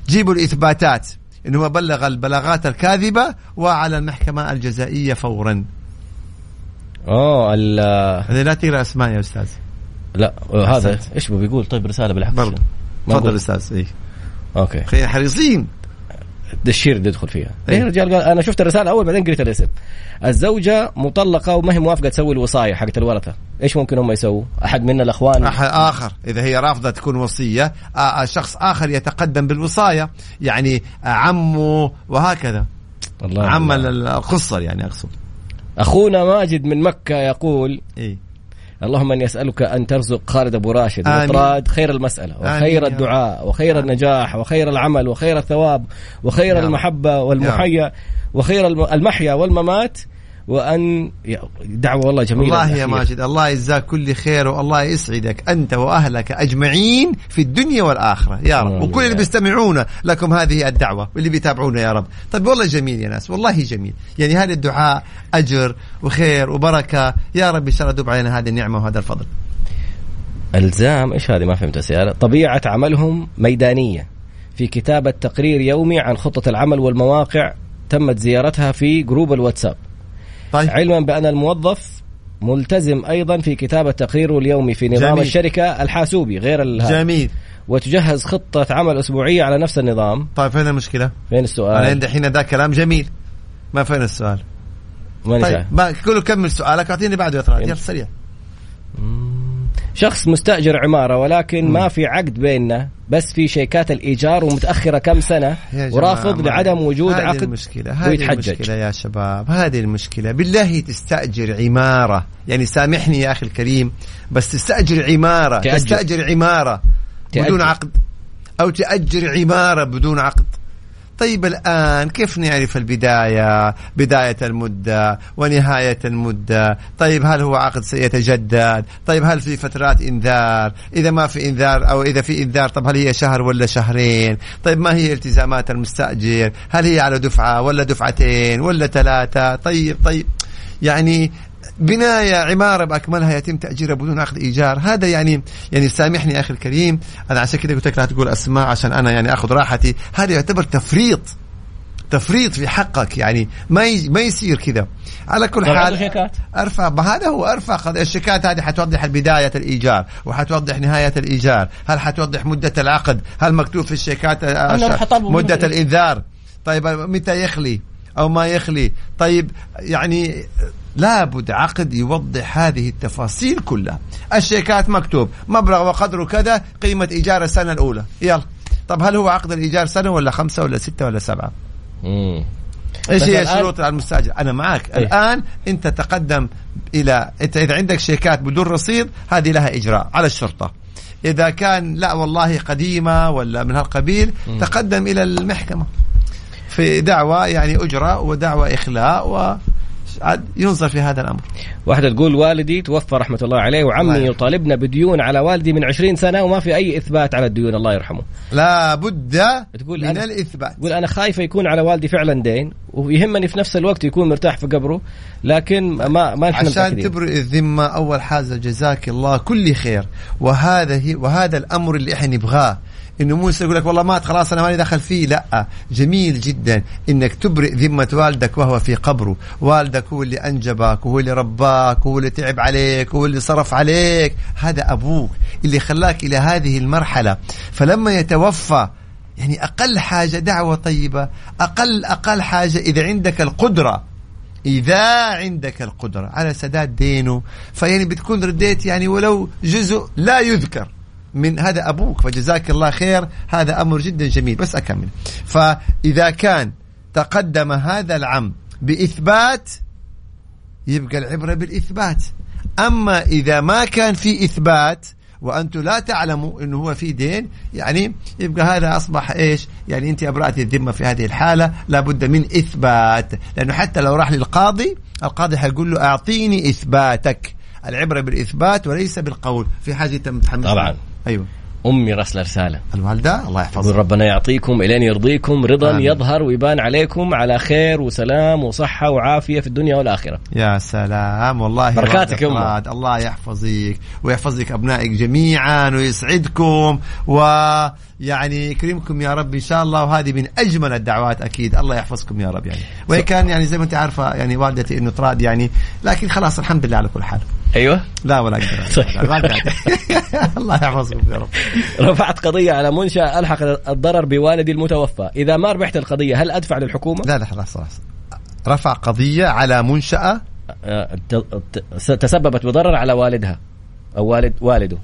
جيبوا الإثباتات إنه بلغ البلاغات الكاذبة وعلى المحكمة الجزائية فورا. أوه ال- لا تقرأ أسماء يا أستاذ. لا هذا أحسنت. إيش بيقول؟ طيب رسالة بالعكس برضه تفضل. أستاذ اي أوكي. خلينا حريصين. الشير اللي يدخل فيها. إيه. ليه رجال قال أنا شفت الرسالة أول بعدين قريت الاسم. الزوجة مطلقة وما هي موافقة تسوي الوصايه حقت الورثة. إيش ممكن هم يسووا؟ أحد منا الأخوان؟ أحد آخر. إذا هي رافضة تكون وصية آه، آه، شخص آخر يتقدم بالوصاية يعني آه، عمه وهكذا. الله عم الله. ال- القصر يعني أقصد. أخونا ماجد من مكة يقول إيه. اللهم إني أسألك أن ترزق خالد أبو راشد. وطراد خير المسألة وخير الدعاء وخير النجاح وخير العمل وخير الثواب وخير. المحبة والمحيا وخير الم- المحيا والممات وأن دعوة والله جميلة والله يا. ماجد الله يجزاك كل خير والله يسعدك أنت وأهلك أجمعين في الدنيا والآخرة. يا رب. وكل اللي بيستمعون لكم هذه الدعوة واللي بيتابعونا يا رب. طيب والله جميل يا ناس والله جميل. يعني هذا الدعاء أجر وخير وبركة. يا رب إن شاء الله دوب علينا هذه النعمة وهذا الفضل. ألزام إيش هذه؟ ما فهمت السيارة. طبيعة عملهم ميدانية. في كتابه تقرير يومي عن خطة العمل والمواقع تمت زيارتها في جروب الواتساب. طيب علما بأن الموظف ملتزم أيضا في كتابة تقريره اليومي في نظام جميل. الشركة الحاسوبي غير ال- جميل وتجهز خطة عمل أسبوعية على نفس النظام طيب فين المشكلة؟ فين أنا السؤال؟ عندي حين ذا كلام جميل ما فين السؤال؟ ماني طيب. ما كله كمل سؤالك أعطيني بعده يا طراد يلا. سريع شخص مستأجر عمارة ولكن ما في عقد بيننا بس في شيكات الإيجار ومتأخرة كم جماعة ورافض لعدم وجود هذه عقد المشكلة هذه ويتحجج. المشكلة يا شباب هذه المشكلة. بالله تستأجر عمارة. يعني سامحني يا أخي الكريم بس تستأجر عمارة تأجر. تستأجر عمارة بدون تأجر. عقد أو تأجر عمارة بدون عقد. طيب الآن كيف نعرف البداية؟ بداية المدة ونهاية المدة؟ طيب هل هو عقد سيتجدد؟ طيب هل في فترات إنذار؟ إذا ما في إنذار أو إذا في إنذار طب هل هي شهر ولا شهرين؟ طيب ما هي التزامات المستأجر؟ هل هي على دفعة ولا دفعتين ولا ثلاثة؟ طيب طيب يعني بناية عمارة بأكملها يتم تأجيرها بدون عقد إيجار. هذا يعني يعني سامحني أخي الكريم. أنا عشان كده قلت لك لا تقول أسماء عشان أنا يعني أخذ راحتي. هذا يعتبر تفريط. تفريط في حقك. يعني ما ي... ما يصير كذا. على كل حال؟ أرفع ما هذا هو أرفع. الشيكات هذه حتوضح بداية الإيجار وحتوضح نهاية الإيجار. هل حتوضح مدة العقد؟ هل مكتوب في الشيكات منه. الإنذار؟ طيب متى يخلي؟ أو ما يخلي. طيب يعني لابد عقد يوضح هذه التفاصيل كلها. الشيكات مكتوب. مبلغ وقدره كذا قيمة إيجار السنة الأولى. يلا. طب هل هو عقد الإيجار سنة ولا خمسة ولا ستة ولا سبعة؟ مم. إيش هي الشروط على المستاجر أنا معك إيه. الآن أنت تقدم إلى أنت إذا عندك شيكات بدون رصيد هذه لها إجراء على الشرطة. إذا كان لا والله قديمة ولا من هالقبيل تقدم إلى المحكمة. في دعوى يعني أجرة ودعوى إخلاء و ينظر في هذا الأمر. واحدة تقول والدي توفى رحمة الله عليه الله وعمي يرحمه. يطالبنا بديون على والدي من 20 سنة وما في أي إثبات على الديون الله يرحمه. لا بد تقول من أنا- الإثبات. تقول أنا خايفة يكون على والدي فعلا دين ويهمني في نفس الوقت يكون مرتاح في قبره لكن ما ما نحن عشان. تبرئ الذمة أول حاجة جزاك الله كل خير. وهذا هي وهذا الأمر اللي إحنا نبغاه. إنه موسى يقول لك والله مات خلاص أنا ماني دخل فيه. لا جميل جدا إنك تبرئ ذمة والدك وهو في قبره. والدك هو اللي أنجبك وهو اللي رباك وهو اللي تعب عليك وهو اللي صرف عليك. هذا أبوك اللي خلاك إلى هذه المرحلة. فلما يتوفى يعني أقل حاجة دعوة طيبة أقل أقل حاجة إذا عندك القدرة إذا عندك القدرة على سداد دينه. فيعني بتكون رديت يعني ولو جزء لا يذكر. من هذا أبوك فجزاك الله خير. هذا أمر جدا جميل بس أكمل. فإذا كان تقدم هذا العم بإثبات يبقى العبرة بالإثبات. أما إذا ما كان في إثبات وأنتم لا تعلموا أنه هو في دين يعني يبقى هذا أصبح إيش؟ يعني أنت أبرأت الذمة في هذه الحالة لابد من إثبات. لأنه حتى لو راح للقاضي القاضي حيقول له أعطيني إثباتك. العبرة بالإثبات وليس بالقول. في أنت متحمس طبعاً. أيوه. أمي راسلة رسالة. الوالدة الله يحفظها. ربنا يعطيكم إلين يرضيكم رضا آمين. يظهر ويبان عليكم على خير وسلام وصحة وعافية في الدنيا والآخرة. يا سلام والله بركاتك يا. الله يحفظك ويحفظ لك أبنائك جميعا ويسعدكم ويعني يكرمكم يا رب إن شاء الله وهذه من أجمل الدعوات أكيد. الله يحفظكم يا رب يعني. وهي كان يعني زي ما أنت عارفة يعني والدتي إنه تراد يعني لكن خلاص الحمد لله على كل حال. أيوه. لا ولا أقدر. طيب. الله يحفظكم يا رب. رفعت قضية على منشأ ألحق الضرر بوالدي المتوفى. إذا ما ربحت القضية هل أدفع للحكومة؟ لا لا خلاص خلاص رفع قضية على منشأة. ت- تسببت بضرر على والدها أو والد والده.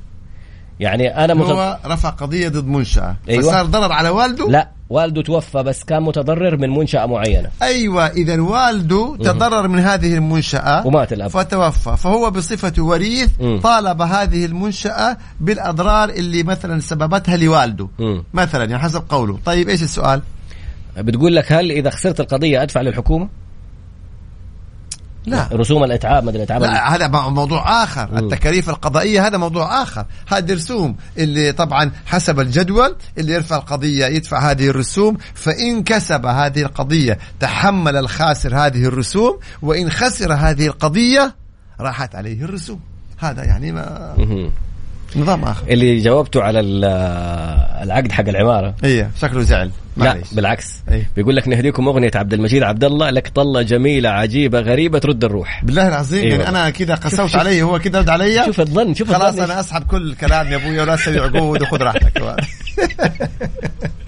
يعني أنا مت... هو رفع قضية ضد منشأة. أيوة. فصار ضرر على والده؟ لا والده توفى بس كان متضرر من منشأة معينة. أيوه إذا والده تضرر من هذه المنشأة ومات الأب. فتوفى. فهو بصفته وريث. طالب هذه المنشأة بالأضرار اللي مثلا سببتها لوالده. مم. مثلا يعني حسب قوله. طيب إيش السؤال؟ بتقول لك هل إذا خسرت القضية أدفع للحكومة؟ لا. رسوم الإتعاب مدري الإتعاب لا هذا مو- موضوع آخر. مم. التكاليف القضائية هذا موضوع آخر. هذه رسوم اللي طبعا حسب الجدول اللي يرفع القضية يدفع هذه الرسوم. فإن كسب هذه القضية تحمل الخاسر هذه الرسوم. وإن خسر هذه القضية راحت عليه الرسوم. هذا يعني ما مهم. نظام آخر. اللي جاوبته على ال- العقد حق العمارة. إيه شكله زعل. لا معليش بالعكس أي. بيقول لك نهديكم أغنية عبد المجيد عبد الله لك طلة جميلة عجيبة غريبة ترد الروح بالله العظيم أيوة. يعني أنا كذا قسوت. علي هو كذا رد علي شوف الظن شوف خلاص أنا أسحب كل الكلام يا ابويا ولا تسوي عقود وخذ راحتك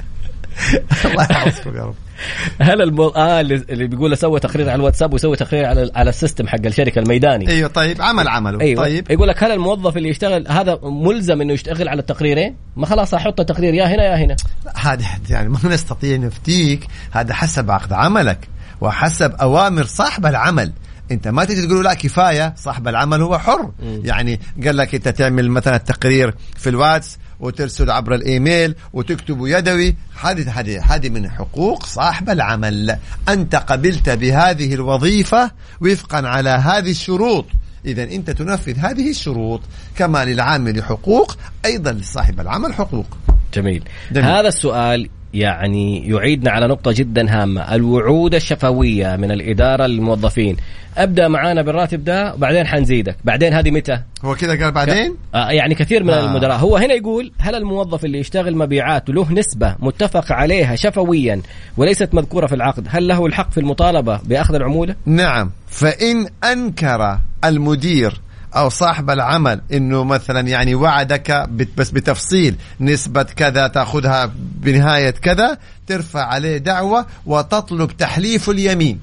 الله يحفظكم يا رب. هل المو... آه اللي بيقول سوى تقرير على الواتساب وسوي تقرير على على السيستم حق الشركة الميداني. أيوه طيب عمل عمله أيوه. طيب. يقول لك هل الموظف اللي يشتغل هذا ملزم إنه يشتغل على التقريرين؟ ما خلاص أحط التقرير يا هنا يا هنا. هذا يعني ما نستطيع نفتيك. هذا حسب عقد عملك وحسب أوامر صاحب العمل. أنت ما تجي تقول لا كفاية صاحب العمل هو حر. يعني قال لك أنت تعمل مثلا التقرير في الواتس وترسل عبر الإيميل وتكتبه يدوي هذه هذه هذه من حقوق صاحب العمل أنت قبلت بهذه الوظيفة وفقا على هذه الشروط إذا أنت تنفذ هذه الشروط كما للعامل حقوق أيضا لصاحب العمل حقوق جميل. جميل. هذا السؤال يعني يعيدنا على نقطة جدا هامة، الوعود الشفوية من الإدارة للموظفين. أبدأ معانا بالراتب ده بعدين حنزيدك، بعدين هذه متى؟ هو كذا قال بعدين آه يعني كثير من. آه. المدراء هو هنا يقول هل الموظف اللي يشتغل مبيعات له نسبة متفق عليها شفويا وليست مذكورة في العقد هل له الحق في المطالبة بأخذ العمولة؟ نعم فإن أنكر المدير أو صاحب العمل إنه مثلا يعني وعدك بس بتفصيل نسبة كذا تأخذها بنهاية كذا ترفع عليه دعوة وتطلب تحليف اليمين.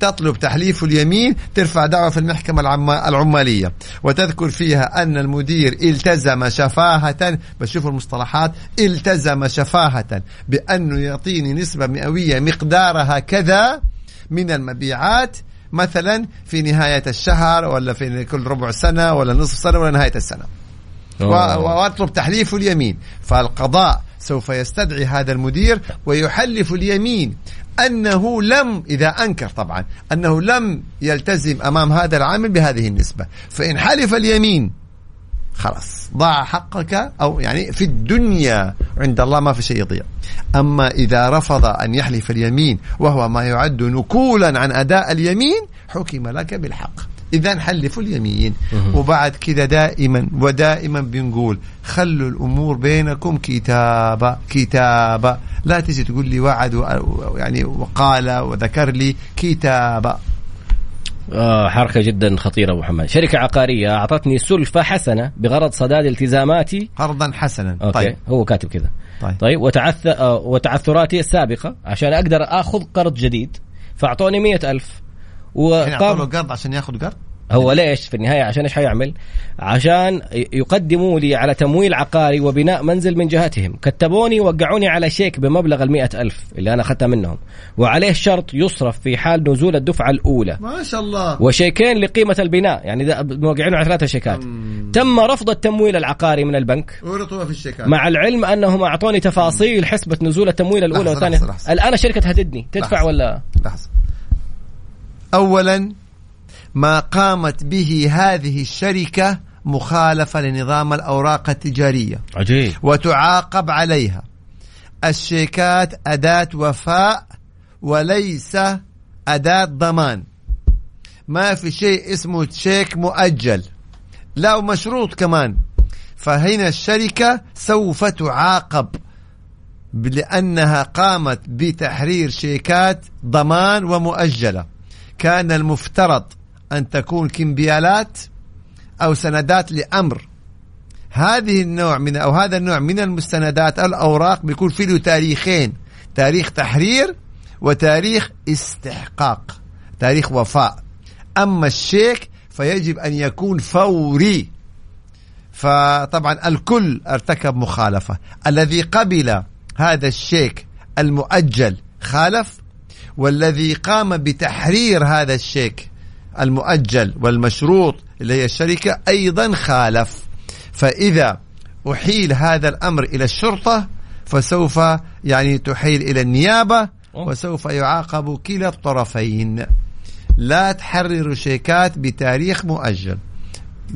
تطلب تحليف اليمين ترفع دعوة في المحكمة العم- العمالية. وتذكر فيها أن المدير التزم شفاهة بشوف المصطلحات التزم شفاهة بأنه يعطيني نسبة مئوية مقدارها كذا من المبيعات مثلا في نهاية الشهر ولا في كل ربع سنة ولا نصف سنة ولا نهاية السنة. و- و- وأطلب تحليف اليمين. فالقضاء سوف يستدعي هذا المدير ويحلف اليمين. أنه لم إذا أنكر طبعا أنه لم يلتزم أمام هذا العامل بهذه النسبة. فإن حلف اليمين خلاص. ضاع حقك أو يعني في الدنيا عند الله ما في شيء يضيع. أما إذا رفض أن يحلف اليمين وهو ما يعد نكولا عن أداء اليمين حكم لك بالحق. اذا حلفوا اليمين. وبعد كذا دائما ودائما بنقول خلوا الأمور بينكم كتابه كتابه لا تجي تقول لي وعد يعني وقال وذكر لي كتابه آه حركة جدا خطيرة أبو محمد شركة عقارية أعطتني سلفة حسنة بغرض سداد التزاماتي. قرضا حسنا. أوكي طيب. هو كاتب كذا. طيب. طيب وتعث... آه، وتعثراتي السابقة عشان أقدر أخذ قرض جديد فأعطوني مية ألف. يعني وقام قرض عشان ياخذ قرض؟ هو ليش في النهاية عشان إيش حيعمل؟ عشان يقدموا لي على تمويل عقاري وبناء منزل من جهتهم. كتبوني وقعوني على شيك بمبلغ المئة ألف اللي أنا أخذتها منهم. وعليه شرط يصرف في حال نزول الدفعة الأولى. ما شاء الله. وشيكين لقيمة البناء. يعني موقعينه على ثلاثة شيكات. تم رفض التمويل العقاري من البنك. ورطوا في الشيكات. مع العلم أنهم أعطوني تفاصيل حسبة نزول التمويل الأولى والثانية. الآن الشركة تهددني تدفع لحظة. ولا؟ لحظة. أولا ما قامت به هذه الشركة مخالفة لنظام الأوراق التجارية. عجيب. وتعاقب عليها. الشيكات أداة وفاء وليس أداة ضمان. ما في شيء اسمه تشيك مؤجل. لا ومشروط كمان. فهنا الشركة سوف تعاقب لأنها قامت بتحرير شيكات ضمان ومؤجلة. كان المفترض أن تكون كمبيالات أو سندات لأمر. هذه النوع من أو هذا النوع من المستندات الأوراق بيكون فيه له تاريخين. تاريخ تحرير وتاريخ استحقاق. تاريخ وفاء. أما الشيك فيجب أن يكون فوري. فطبعا الكل ارتكب مخالفة. الذي قبل هذا الشيك المؤجل خالف والذي قام بتحرير هذا الشيك المؤجل والمشروط اللي هي الشركة أيضا خالف. فإذا أحيل هذا الأمر إلى الشرطة فسوف يعني تحيل إلى النيابة وسوف يعاقب كلا الطرفين. لا تحرروا شيكات بتاريخ مؤجل.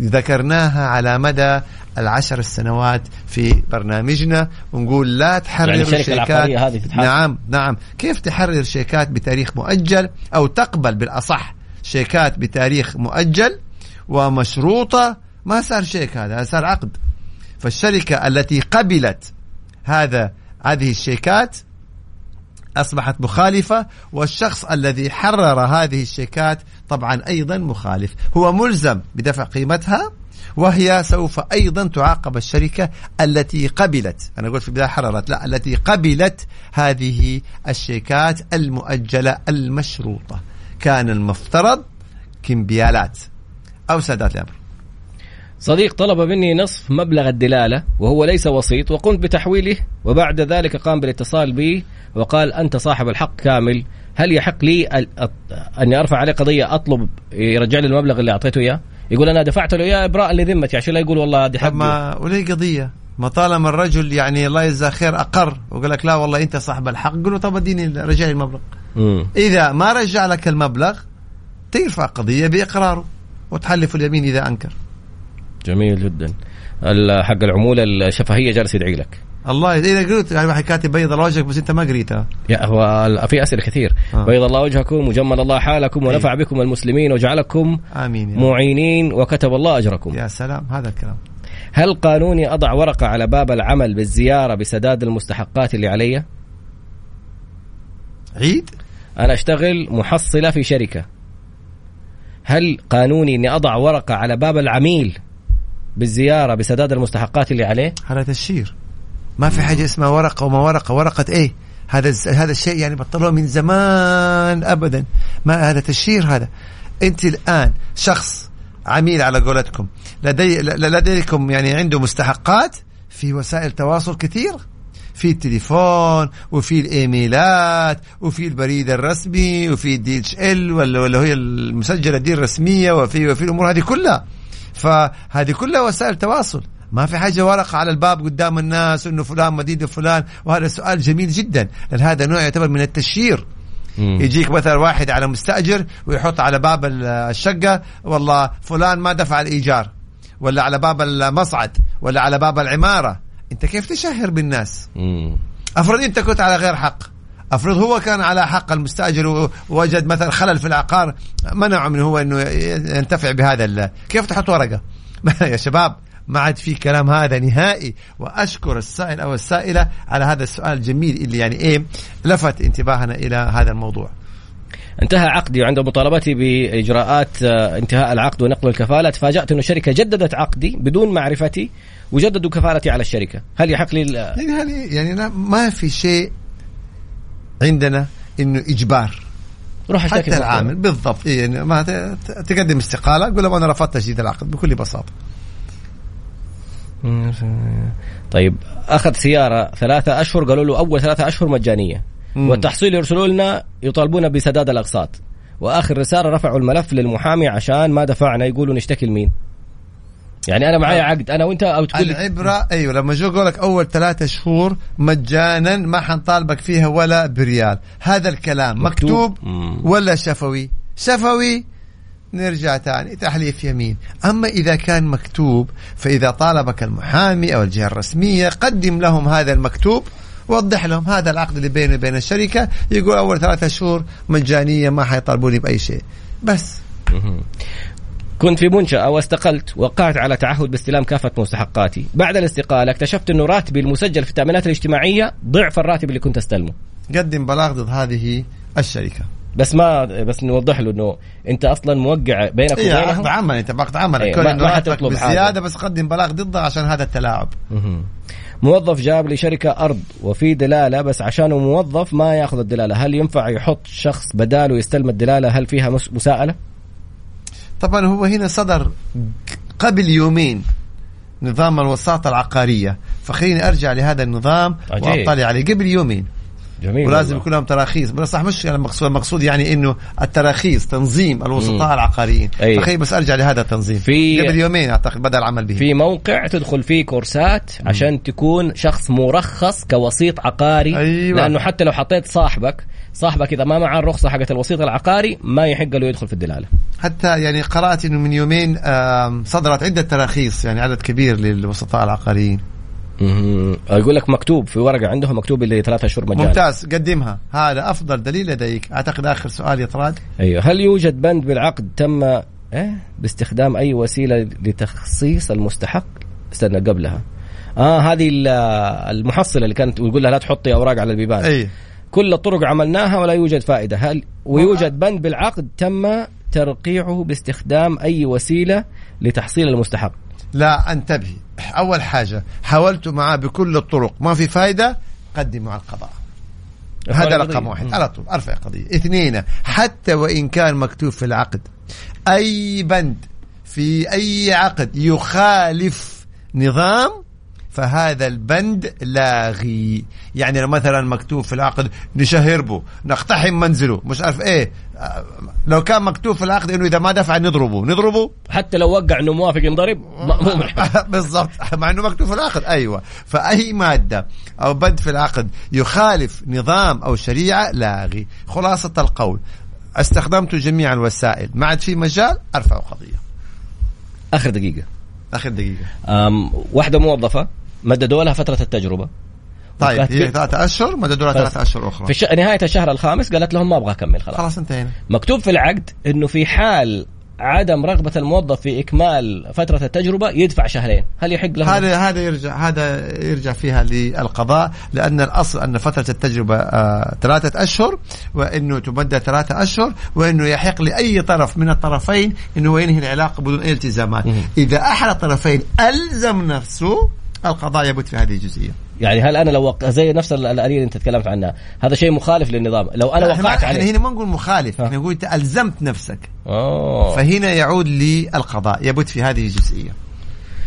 ذكرناها على مدى العشر السنوات في برنامجنا. ونقول لا تحرر يعني شيكات. هذه. نعم نعم. كيف تحرر شيكات بتاريخ مؤجل أو تقبل بالأصح شيكات بتاريخ مؤجل ومشروطة. ما صار شيك هذا صار عقد. فالشركة التي قبلت هذا هذه الشيكات أصبحت مخالفة والشخص الذي حرر هذه الشيكات طبعا أيضا مخالف. هو ملزم بدفع قيمتها وهي سوف أيضا تعاقب الشركة التي قبلت. أنا أقول في البداية حررت لا التي قبلت هذه الشيكات المؤجلة المشروطة. كان المفترض كمبيالات أو سدات الأمر. صديق طلب مني نصف مبلغ الدلالة وهو ليس وسيط وقمت بتحويله وبعد ذلك قام بالاتصال بي وقال أنت صاحب الحق كامل هل يحق لي أني أرفع عليه قضية أطلب يرجع لي المبلغ اللي أعطيته إياه؟ يقول أنا دفعت له إياه إبراء لذمتي. عشان لا يقول والله دي حقي. ما وليه قضية؟ ما طالما الرجل يعني الله يجزاه خير أقر وقال لك لا والله أنت صاحب الحق. قل له طب اديني رجع لي المبلغ. مم. إذا ما رجع لك المبلغ ترفع قضية بإقراره وتحلف اليمين إذا أنكر. جميل جدا. حق العمولة الشفهية جالس يدعي لك. الله إذا قلت يعني واحد كاتب بيض الله وجهك بس أنت ما قريتها يا هو في أسئلة كثير. آه. بيض الله وجهكم وجمل الله حالكم ونفع بكم المسلمين وجعلكم آمين يا, معينين وكتب الله أجركم. يا سلام هذا الكلام. هل قانوني أضع ورقة على باب العمل بالزيارة بسداد المستحقات اللي علي؟ عيد؟ أنا أشتغل محصلة في شركة. هل قانوني أني أضع ورقة على باب العميل بالزيارة بسداد المستحقات اللي عليه؟ هذا تشهير ما في حاجة اسمها ورقة وما ورقة. ورقة إيه؟ هذا هذا الشيء يعني بطلوه من زمان أبدا. ما هذا تشهير هذا. أنت الآن شخص عميل على قولتكم. لدي لديكم يعني عنده مستحقات في وسائل تواصل كثير؟ في التليفون وفي الإيميلات وفي البريد الرسمي وفي ال DHL ولا ولا هي المسجلة دي الرسمية وفي وفي الأمور هذه كلها. فهذه كلها وسائل تواصل. ما في حاجة ورقة على الباب قدام الناس إنه فلان مدين فلان. وهذا سؤال جميل جدا. لأن هذا نوع يعتبر من التشهير يجيك مثلا واحد على مستأجر ويحط على باب ال- الشقة والله فلان ما دفع الإيجار ولا على باب المصعد ولا على باب العمارة. انت كيف تشهر بالناس؟ مم. افرض انت كنت على غير حق. افرض هو كان على حق المستاجر ووجد مثلا خلل في العقار منعه من هو إنه ينتفع بهذا ال- كيف تحط ورقة؟ يا شباب ما عاد في كلام هذا نهائي. وأشكر السائل أو السائلة على هذا السؤال الجميل اللي يعني إيه لفت انتباهنا إلى هذا الموضوع. انتهى عقدي وعند مطالبتي بإجراءات آه، انتهاء العقد ونقل الكفاله تفاجات انه الشركة جددت عقدي بدون معرفتي وجددوا كفالتي على الشركة. هل يحق لي يعني يعني يعني لا- ما في شيء عندنا إنه إجبار. روح اشتكي حتى العامل بالضبط. إيه يعني ما تقدم استقالة قول لهم أنا رفضت تجديد العقد بكل بساطة. طيب أخذ سيارة ثلاثة أشهر قالوا له أول ثلاثة أشهر مجانية. والتحصيل يرسلوا لنا يطالبون بسداد الأقساط. وآخر رسالة رفعوا الملف للمحامي عشان ما دفعنا يقولوا نشتكي لمين؟ يعني أنا معايا عقد. أنا وأنت أو تقول العبرة أيوه لما جو يقول لك أول ثلاثة شهور مجانا ما حنطالبك فيها ولا بريال. هذا الكلام مكتوب. مكتوب. ولا شفوي؟ شفوي. نرجع تاني تحليف يمين. أما إذا كان مكتوب فإذا طالبك المحامي أو الجهة الرسمية قدم لهم هذا المكتوب. وضح لهم هذا العقد اللي بيني وبين الشركة. يقول أول ثلاثة شهور مجانية ما حيطالبوني بأي شيء. بس. كنت في منشأة واستقلت وقعت على تعهد باستلام كافة مستحقاتي. بعد الاستقالة اكتشفت أنه راتبي المسجل في التأمينات الاجتماعية ضعف الراتب اللي كنت أستلمه. قدم بلاغ ضد هذه الشركة. بس ما بس نوضح له إنه أنت أصلا موقع بينك إيه عقد وبينهم عمل أنت بعقد عمل إيه، كون ما- ما حاجة. بزيادة بس قدم بلاغ ضده عشان هذا التلاعب. موظف جاب لي شركة أرض وفي دلالة بس عشانه موظف ما ياخذ الدلالة. هل ينفع يحط شخص بداله يستلم الدلالة؟ هل فيها مس- مساءلة؟ طبعا هو هنا صدر قبل يومين نظام الوساطة العقارية. فخليني أرجع لهذا النظام عجيب. وأطلع عليه. قبل يومين. جميل ولازم. يكون لهم تراخيص بس صح مش المقصود المقصود يعني إنه التراخيص تنظيم الوسطاء مم. العقاريين أي. فخليني بس أرجع لهذا التنظيم في- قبل يومين أعتقد بدأ العمل به في موقع تدخل فيه كورسات عشان تكون شخص مرخص كوسيط عقاري أيوة. لأنه حتى لو حطيت صاحبك صاحبك إذا ما معه الرخصة حقت الوسيط العقاري ما يحق له يدخل في الدلالة حتى يعني قرأت إنه من يومين صدرت عدة تراخيص يعني عدد كبير للوسطاء العقاريين يقول لك مكتوب في ورقة عندهم مكتوب اللي ثلاثة شهور مجانا. ممتاز قدمها. هذا أفضل دليل لديك. أعتقد آخر سؤال يا طراد أيوه. هل يوجد بند بالعقد تم إيه؟ باستخدام أي وسيلة لتخصيص المستحق؟ استنى قبلها. آه هذه ال- المحصلة اللي كانت يقول لها لا تحطي أوراق على البيبان. أي. كل الطرق عملناها ولا يوجد فائدة. هل ويوجد بند بالعقد تم ترقيعه باستخدام أي وسيلة لتحصيل المستحق؟ لا انتبهي. أول حاجة حاولت معاه بكل الطرق. ما في فايدة قدموا على القضاء. هذا. رقم واحد. على طول أرفع قضية. اثنين حتى وإن كان مكتوب في العقد أي بند في أي عقد يخالف نظام فهذا البند لاغي يعني لو مثلا مكتوب في العقد نشهر به نقتحم منزله مش عارف إيه. لو كان مكتوب في العقد إنه إذا ما دفع نضربه نضربه حتى لو وقع إنه موافق ينضرب مو. بالضبط. مع إنه مكتوب في العقد. أيوه. فأي مادة أو بند في العقد يخالف نظام أو شريعة لاغي خلاصة القول. استخدمت جميع الوسائل. ما عاد في مجال أرفع قضيه آخر دقيقة. آخر دقيقة. واحدة موظفة. مددوا لها فترة التجربة. طيب هي ثلاثة أشهر مددوا لها ثلاثة أشهر أخرى. في الش... نهاية الشهر الخامس قالت لهم ما أبغى أكمل خلاص. خلاص انتهينا. مكتوب في العقد إنه في حال عدم رغبة الموظف في إكمال فترة التجربة يدفع شهرين. هل يحق له هذا هذا يرجع هذا يرجع فيها للقضاء لأن الأصل أن فترة التجربة آه ثلاثة أشهر وإنه تمدد ثلاثة أشهر وإنه يحق لأي طرف من الطرفين هو ينهي العلاقة بدون أي التزامات. إذا أحد الطرفين ألزم نفسه القضاء يبت في هذه الجزئية. يعني هل أنا لو وق... زي نفس ال- الآلية اللي أنت تكلمت عنها هذا شيء مخالف للنظام. لو أنا وقعت إحنا عليه. هنا ما نقول مخالف. إحنا نقول أنت ألزمت نفسك. أوه. فهنا يعود للقضاء يبت في هذه الجزئية.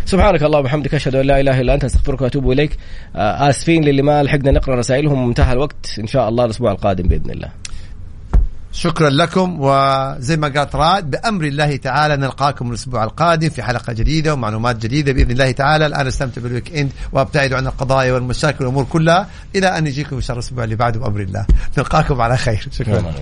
سبحانك اللهم وبحمدك أشهد أن لا إله إلا أنت أستغفرك وأتوب إليك. آه، آسفين للي ما لحقنا نقرأ رسائلهم انتهى الوقت. إن شاء الله الأسبوع القادم بإذن الله. شكرا لكم. وزي ما قالت راد بأمر الله تعالى نلقاكم الأسبوع القادم في حلقة جديدة ومعلومات جديدة بإذن الله تعالى. الآن أستمتع بال weekend وابتعدوا عن القضايا والمشاكل والأمور كلها. إلى أن يجيكم إن شاء الله الأسبوع اللي بعده بأمر الله. نلقاكم على خير. شكرا.